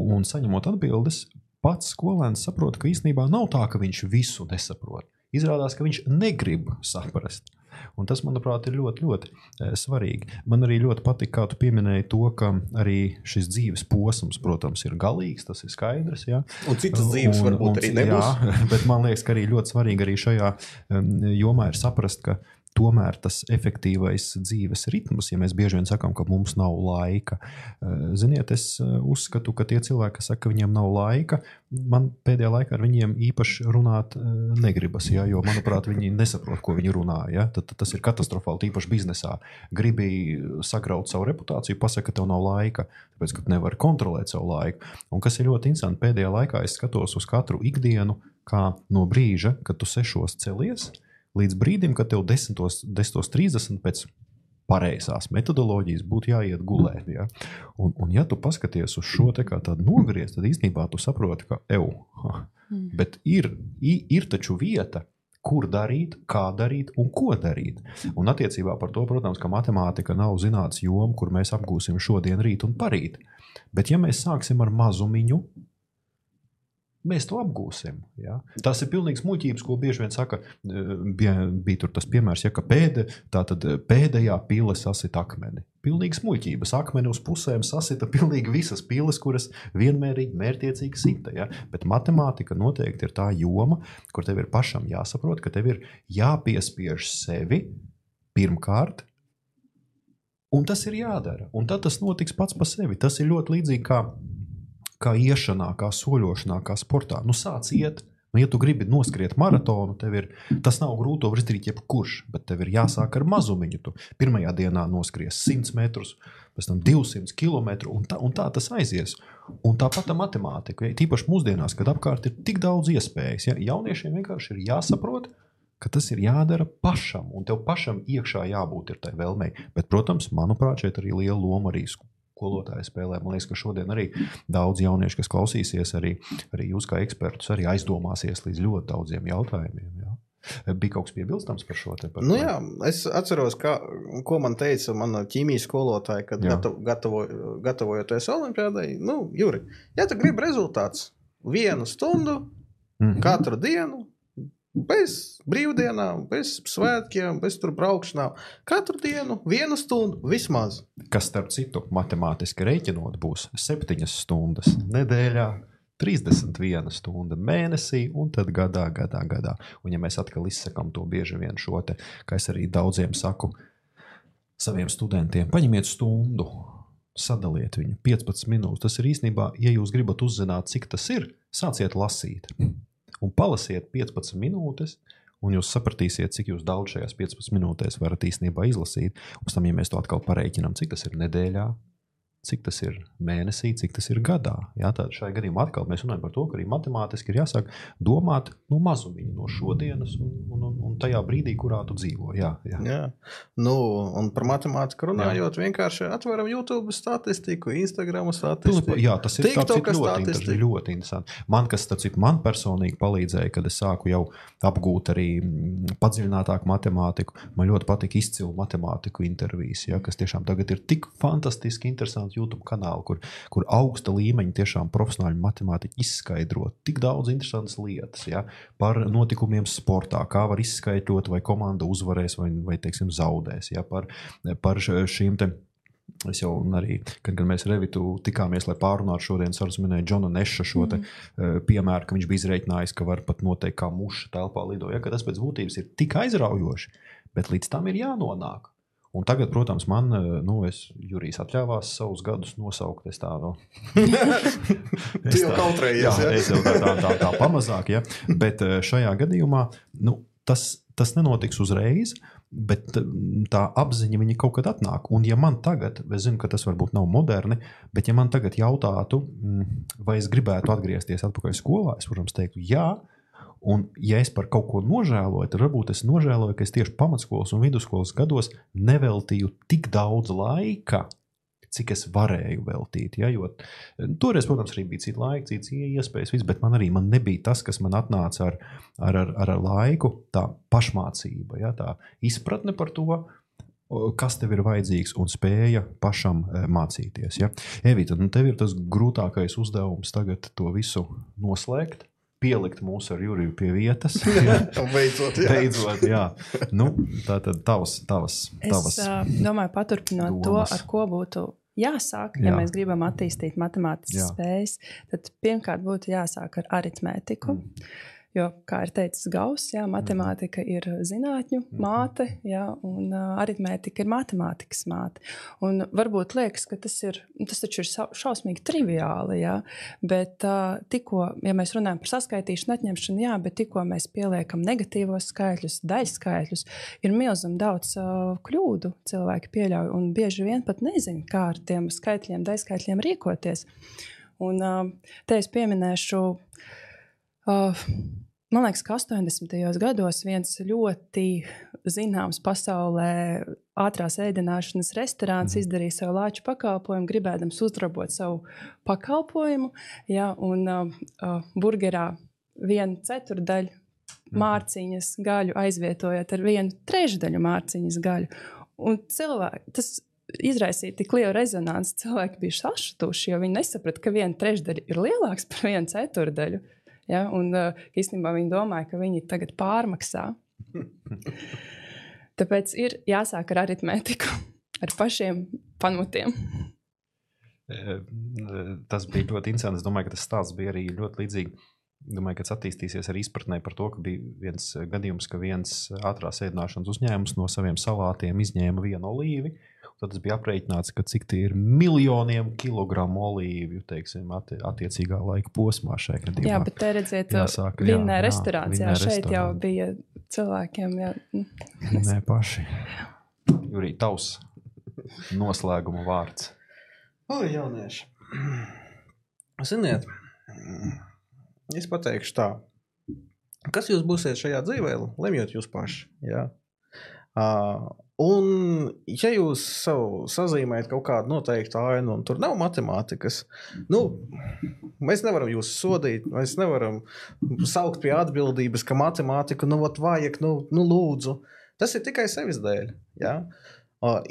un saņemot atbildes, pats skolēns saprot, ka īstenībā nav tā, ka viņš visu nesaprot. Izrādās, ka viņš negrib saprast. Un tas, manuprāt, ir ļoti, ļoti eh, svarīgi. Man arī ļoti patīk, kā tu pieminēji to, ka arī šis dzīves posms, protams, ir galīgs, tas ir skaidrs. Ja? Un citas dzīves Un- varbūt un- arī nebūs. Jā, *laughs* bet man liekas, ka arī ļoti svarīgi arī šajā jomā ir saprast, ka tomēr tas efektīvais dzīves ritms, ja mēs bieži vien sakām, ka mums nav laika, uh, ziniet, es uh, uzskatu, ka tie cilvēki, kas saka, ka viņiem nav laika, man pēdējā laikā ar viņiem īpaši runāt uh, negribas, ja, jo, manuprāt, viņi nesaprot, ko viņi runā. Ja? Tad, tad tas ir katastrofāli, tīpaši biznesā. Gribi sagraut savu reputāciju, pasaka, ka tev nav laika, tāpēc, ka tu nevari kontrolēt savu laiku. Un kas ir ļoti interesanti, pēdējā laikā es skatos uz katru ikdienu, kā no brīža, kad tu sešos celies, līdz brīdim, kad tev 10.30 pēc pareizās metodoloģijas būtu jāiet gulēt. Ja? Un, un, ja tu paskaties uz šo tādu nogriezt, tad īstenībā tu saproti, ka eju, bet ir, ir taču vieta. Kur darīt, kā darīt un ko darīt. Un attiecībā par to, protams, ka matemātika nav zinātnīs joma, kur mēs apgūsim šodien, rīt un parīt. Bet, ja mēs sāksim ar mazumiņu, mēs to apgūsim. Ja? Tas ir pilnīgs muļķības, ko bieži vien saka. eh, Bija, bija tur tas piemērs, ja, ka pēde, eh, pēdējā pile sasita akmeni. Pilnīgs muļķības. Akmeni uz pusēm sasita pilnīgi visas piles, kuras vienmērīgi, mērķiecīgi sita. Ja? Bet matemātika noteikti ir tā joma, kur tev ir pašam jāsaprot, ka tev ir jāpiespiež sevi pirmkārt. Un tas ir jādara. Un tad tas notiks pats par sevi. Tas ir ļoti līdzīgi kā, kā iešanā, kā soļošanā, kā sportā. Nu, sāc iet. Nu, ja tu gribi noskriet maratonu, tev ir tas nav grūti to var izdarīt jebkurš, bet tev ir jāsāk ar mazumiņu. Tu pirmajā dienā noskries 100 metrus, pēc tam 200 km, un tā, un tā tas aizies. Un tāpat ar matemātiku, ja, tīpaši mūsdienās, kad apkārt ir tik daudz iespējas, ja, jauniešiem vienkārši ir jāsaprot, ka tas ir jādara pašam, un tev pašam iekšā jābūt ir tai vēlmei. Bet, protams, manuprāt, šeit arī liela loma arī skolotāja spēlē. Man liekas, ka šodien arī daudz jauniešu, kas klausīsies, arī, arī jūs kā ekspertus, arī aizdomāsies līdz ļoti daudziem jautājumiem. Jā. Bija kaut kas piebilstams par šo te? Par Nu, jā, es atceros, kā, ko man teica mana ķīmijas skolotāja, kad Jā. gatavo, gatavo, gatavojoties Olimpijādai. Nu, Juri, ja tu gribi rezultāts vienu stundu Mhm. katru dienu, bez brīvdienām, bez svētkiem, bez tur braukšanām, katru dienu, vienu stundu vismaz. Kas, starp citu, matemātiski rēķinot, būs 7 stundas nedēļā. 31 stunda mēnesī, un tad gadā, gadā, gadā. Un, ja mēs atkal izsakām to bieži vien šo te, kā es arī daudziem saku, saviem studentiem, paņemiet stundu, sadaliet viņu 15 minūtes. Tas ir īstenībā, ja jūs gribat uzzināt, cik tas ir, sāciet lasīt. Un palasiet 15 minūtes, un jūs sapratīsiet, cik jūs daudz šajās 15 minūtēs varat īstenībā izlasīt. Pēc tam, ja mēs to atkal pareiķinām, cik tas ir nedēļā, cik tas ir mēnesī, cik tas ir gadā. Jā, tad šajā gadījumā atkal mēs runājam par to, ka arī matemātiski ir jāsāk domāt no mazumiņa, no šodienas un, un, un, un tajā brīdī, kurā tu dzīvo. Jā, jā. Jā. Nu, un par matemātiku runājot, vienkārši atveram YouTube statistiku, Instagram statistiku. Jā, tas ir tāds ļoti, inter, statistika. ļoti interesanti. Man, kas citu, man personīgi palīdzēja, kad es sāku jau apgūt arī mm, padziļinātāku matemātiku, man ļoti patika izcilu matemātiku intervijas, ja, kas tiešām tagad ir tik fantastiski interesants YouTube kanāli, kur, kur augsta līmeņa tiešām profesionāļi matemātiķi izskaidro tik daudz interesantas lietas ja, par notikumiem sportā, kā var izskaidrot, vai komanda uzvarēs vai, vai teiksim, zaudēs, ja, par, par šīm te Es jau arī, kad gan mēs Revitu tikāmies, lai pārunātu šodien, Sārus minēja Džona Neša šo te, mm. piemēru, ka viņš bija izreikinājis, ka var pat noteikt, kā muša telpā lido. Ja, tas pēc būtības ir tik aizraujoši, bet līdz tam ir jānonāk. Un tagad, protams, man, eh, nu, es, Jurijs atļāvās savus gadus nosaukt. Es tā vēl. *laughs* Tu jau kautrējies, Jā, ja? es jau tā, tā, tā, tā pamazāk, ja. Bet eh, šajā gadījumā nu, tas, tas nenotiks uzreiz. Bet mm, tā apziņa viņa kaut kad atnāk. Un, ja man tagad, es zinu, ka tas varbūt nav moderni, bet ja man tagad jautātu, mm, vai es gribētu atgriezties atpakaļ skolā, es, protams, teiktu, jā. Un, ja es par kaut ko nožēloju, tad varbūt es nožēloju, ka es tieši pamatskolas un vidusskolas gados neveltīju tik daudz laika, cik es varēju veltīt. Ja? Jo eh, toreiz, protams, arī bija cits laiks, cits iespējas, viss, bet man arī man nebija tas, kas man atnāca ar, ar, ar, ar laiku, tā pašmācība, ja? tā izpratne par to. Kas tev ir vajadzīgs un spēja pašam eh, mācīties. Ja? Evita, nu tev ir tas grūtākais uzdevums tagad to visu noslēgt, pielikt mūsu ar Juriju pie vietas. *laughs* Beidzot, jā. Beidzot, jā. Nu, tā tad tavs, tavs, tavas. Es uh, domāju, paturpinot domas. to, ar ko būtu jāsāk, Jā. ja mēs gribam attīstīt matemātikas Jā. spējas, tad pirmkārt būtu jāsāk ar aritmētiku. Mm. Jo, kā ir teicis Gauss, jā, matemātika ir zinātņu Mhm. māte, jā, un aritmētika ir matemātikas māte. Un varbūt liekas, ka tas, ir, tas taču ir šausmīgi triviāli, jā, bet uh, tikko, ja mēs runājam par saskaitīšanu, atņemšanu, jā, bet tikko mēs pieliekam negatīvos skaitļus, daļskaitļus, ir milzīgi daudz uh, kļūdu cilvēki pieļauj un bieži vien pat nezina, kā ar tiem skaitļiem, daļskaitļiem rīkoties. Un uh, te es pieminēšu. Uh, Man liekas, ka 80. gados viens ļoti zināms pasaulē ātrās ēdināšanas restorāns Mhm. izdarīja savu lāču pakalpojumu, gribēdams uzlabot savu pakalpojumu. Ja, un uh, uh, burgerā vienu ceturdaļu Mhm. mārciņas gaļu aizvietojot ar vienu trešdaļu mārciņas gaļu. Un cilvēki, tas izraisīja tik lielu rezonanci. Cilvēki bija sašutuši, jo viņi nesaprata, ka viena trešdaļa ir lielāka par vienu ceturdaļu. Ja? Un uh, īstenībā viņi domāja, ka viņi tagad pārmaksā. *laughs* Tāpēc ir jāsāk ar aritmētiku, *laughs* ar pašiem pamatiem. E, Tas bija ļoti interesanti. Es domāju, ka tas stāsts bija arī ļoti līdzīgs. Domāju, ka tas attīstīsies arī izpratnē par to, ka bija viens gadījums, ka viens ātrās ēdināšanas uzņēmums no saviem salātiem izņēma vienu olīvi. Tad tas bija aprēķināts, ka cik tie ir miljoniem kilogramu olīvju, teiksim, atti attiecīgā laika posmā šajā gadījumā. Jā, bet te redziet, Jāsāk, jā, vinnē jā, restorāns, jā, šeit jau bija cilvēkiem, jā, Nē, paši. Jurī, tavs noslēguma vārds. O, jaunieši. Ziniet, es pateikšu tā. Kas jūs būsiet šajā dzīvē, lemjot jūs paši. Ja? Uh, un, ja jūs sev sazīmējat kaut kādu noteiktu ainu, un tur nav matemātikas, nu, mēs nevaram jūs sodīt, mēs nevaram saukt pie atbildības, ka matemātiku nu, vat vajag, nu, nu, lūdzu. Tas ir tikai sevis dēļ. Ja?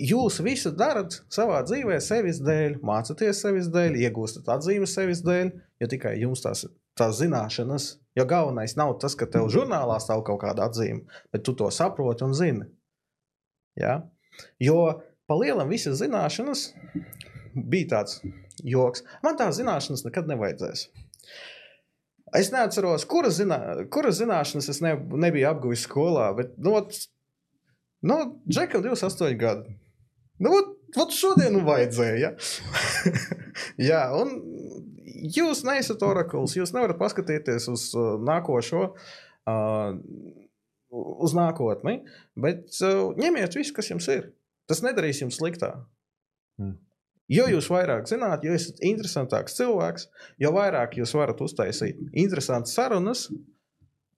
Jūs visu darat savā dzīvē, sevis dēļ, mācāties sevis dēļ, iegūstat atzīmes sevis dēļ, jo tikai jums tās, tās zināšanas, jo galvenais nav tas, ka tev žurnālā stāv kaut kāda atzīme, bet tu to saproti un zini. Ja? Jo pa lielam visas zināšanas bija tāds joks. Man tās zināšanas nekad nevajadzēs. Es neatceros, kuras zinā, kura zināšanas es ne, nebiju apguvis skolā, bet nu, ot, nu, Džekam 28 gadi. Nu, ot, ot šodien nu vajadzēja. Ja? *laughs* Jā, un jūs neesat orakuls. Jūs nevarat paskatīties uz uh, nākošo, uh, uz nākotni, bet uh, ņemiet visu, kas jums ir. Tas nedarīs jums sliktā. Mm. Jo jūs vairāk zināt, jo esat interesantāks cilvēks, jo vairāk jūs varat uztaisīt interesantas sarunas,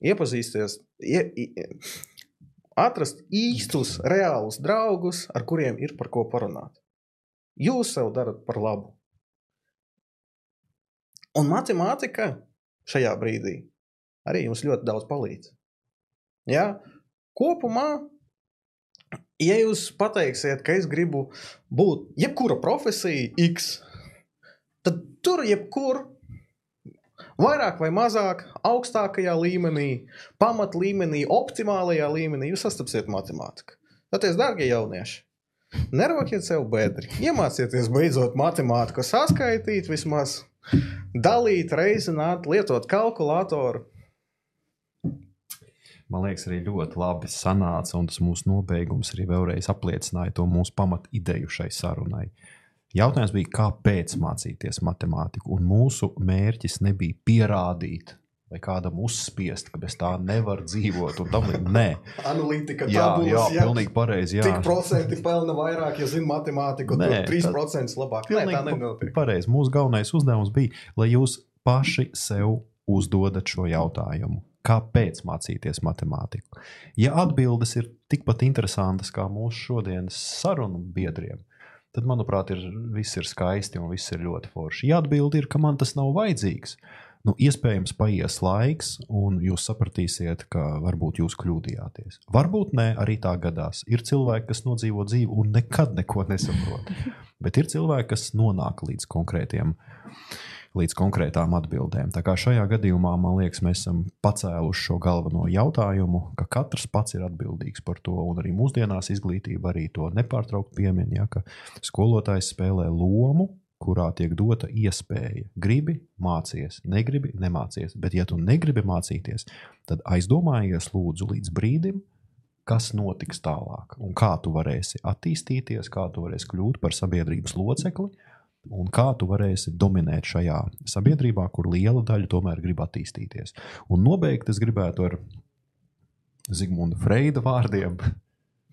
iepazīsties, ie, ie, atrast īstus, reālus draugus, ar kuriem ir par ko parunāt. Jūs sev darat par labu. Un matemātika šajā brīdī arī jums ļoti daudz palīdz. Ja? Kopumā ja jūs pateiksiet, ka es gribu būt jebkura profesija, X, tad tur jebkur, vairāk vai mazāk, augstākajā līmenī, pamatlīmenī, optimālajā līmenī, jūs sastapsiet matemātiku. Tāpēc, darbie jaunieši, nerokiet sev bedri. Iemācieties beidzot matemātiku, saskaitīt, vismaz dalīt, reizināt, lietot kalkulātoru. Man liekas, arī ļoti labi sanāca, un tas mūsu nobeigums arī vēlreiz apliecināja to mūsu pamatu ideju šai sarunai. Jautājums bija, kāpēc mācīties matemātiku, un mūsu mērķis nebija pierādīt vai kādam uzspiest, ka bez tā nevar dzīvot. tam. Nē, *laughs* Analītika, jā, tabulas, jā, jā. pilnīgi pareizi. jā. Cik procenti pelna vairāk, ja zina matemātiku? Nē, Nē, 3% tā- labāk. Nē, tā nenotiek. pareizi. Mūsu galvenais uzdevums bija, lai jūs paši sev uzdodat šo jautājumu. Kāpēc mācīties matemātiku? Ja atbildes ir tikpat interesantas kā mūsu šodienas sarunu biedriem, tad, manuprāt, ir, viss ir skaisti un viss ir ļoti forši. Ja atbilde ir, ka man tas nav vajadzīgs, nu, iespējams, paies laiks, un jūs sapratīsiet, ka varbūt jūs kļūdījāties. Varbūt nē, arī tā gadās. Ir cilvēki, kas nodzīvo dzīvi un nekad neko nesaprot. *laughs* Bet ir cilvēki, kas nonāk līdz konkrētiem. Līdz konkrētām atbildēm. Tā kā šajā gadījumā, man liekas, mēs esam pacēluši šo galveno jautājumu, ka katrs pats ir atbildīgs par to. Un arī mūsdienās izglītība arī to nepārtraukti piemin, ja, ka skolotājs spēlē lomu, kurā tiek dota iespēja. Gribi mācīties, negribi nemācīties. Bet, ja tu negribi mācīties, tad aizdomājies lūdzu līdz brīdim, kas notiks tālāk, un kā tu varēsi attīstīties, kā tu varēsi kļūt par sabiedrības locekli, un kā tu varēsi dominēt šajā sabiedrībā, kur liela daļa tomēr grib attīstīties. Un nobeigt es gribētu ar Zigmunda Freida vārdiem.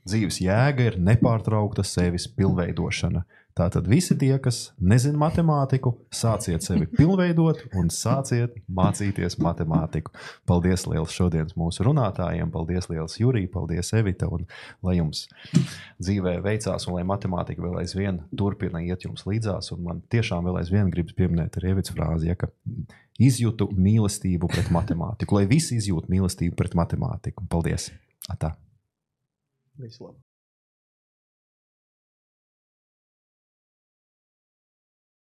Dzīves jēga ir nepārtraukta sevis pilnveidošana. Tātad visi tie, kas nezina matemātiku, sāciet sevi pilnveidot un sāciet mācīties matemātiku. Paldies liels šodienas mūsu runātājiem, paldies liels Jurija, paldies Evita, un lai jums dzīvē veicās, un lai matemātika vēl aizvien turpina iet jums līdzās. Un man tiešām vēl aizvien gribas pieminēt arī Evits frāzi, ja, ka izjūtu mīlestību pret matemātiku, lai visi izjūtu mīlestību pret matemātiku. Paldies! Atā. Visu labu.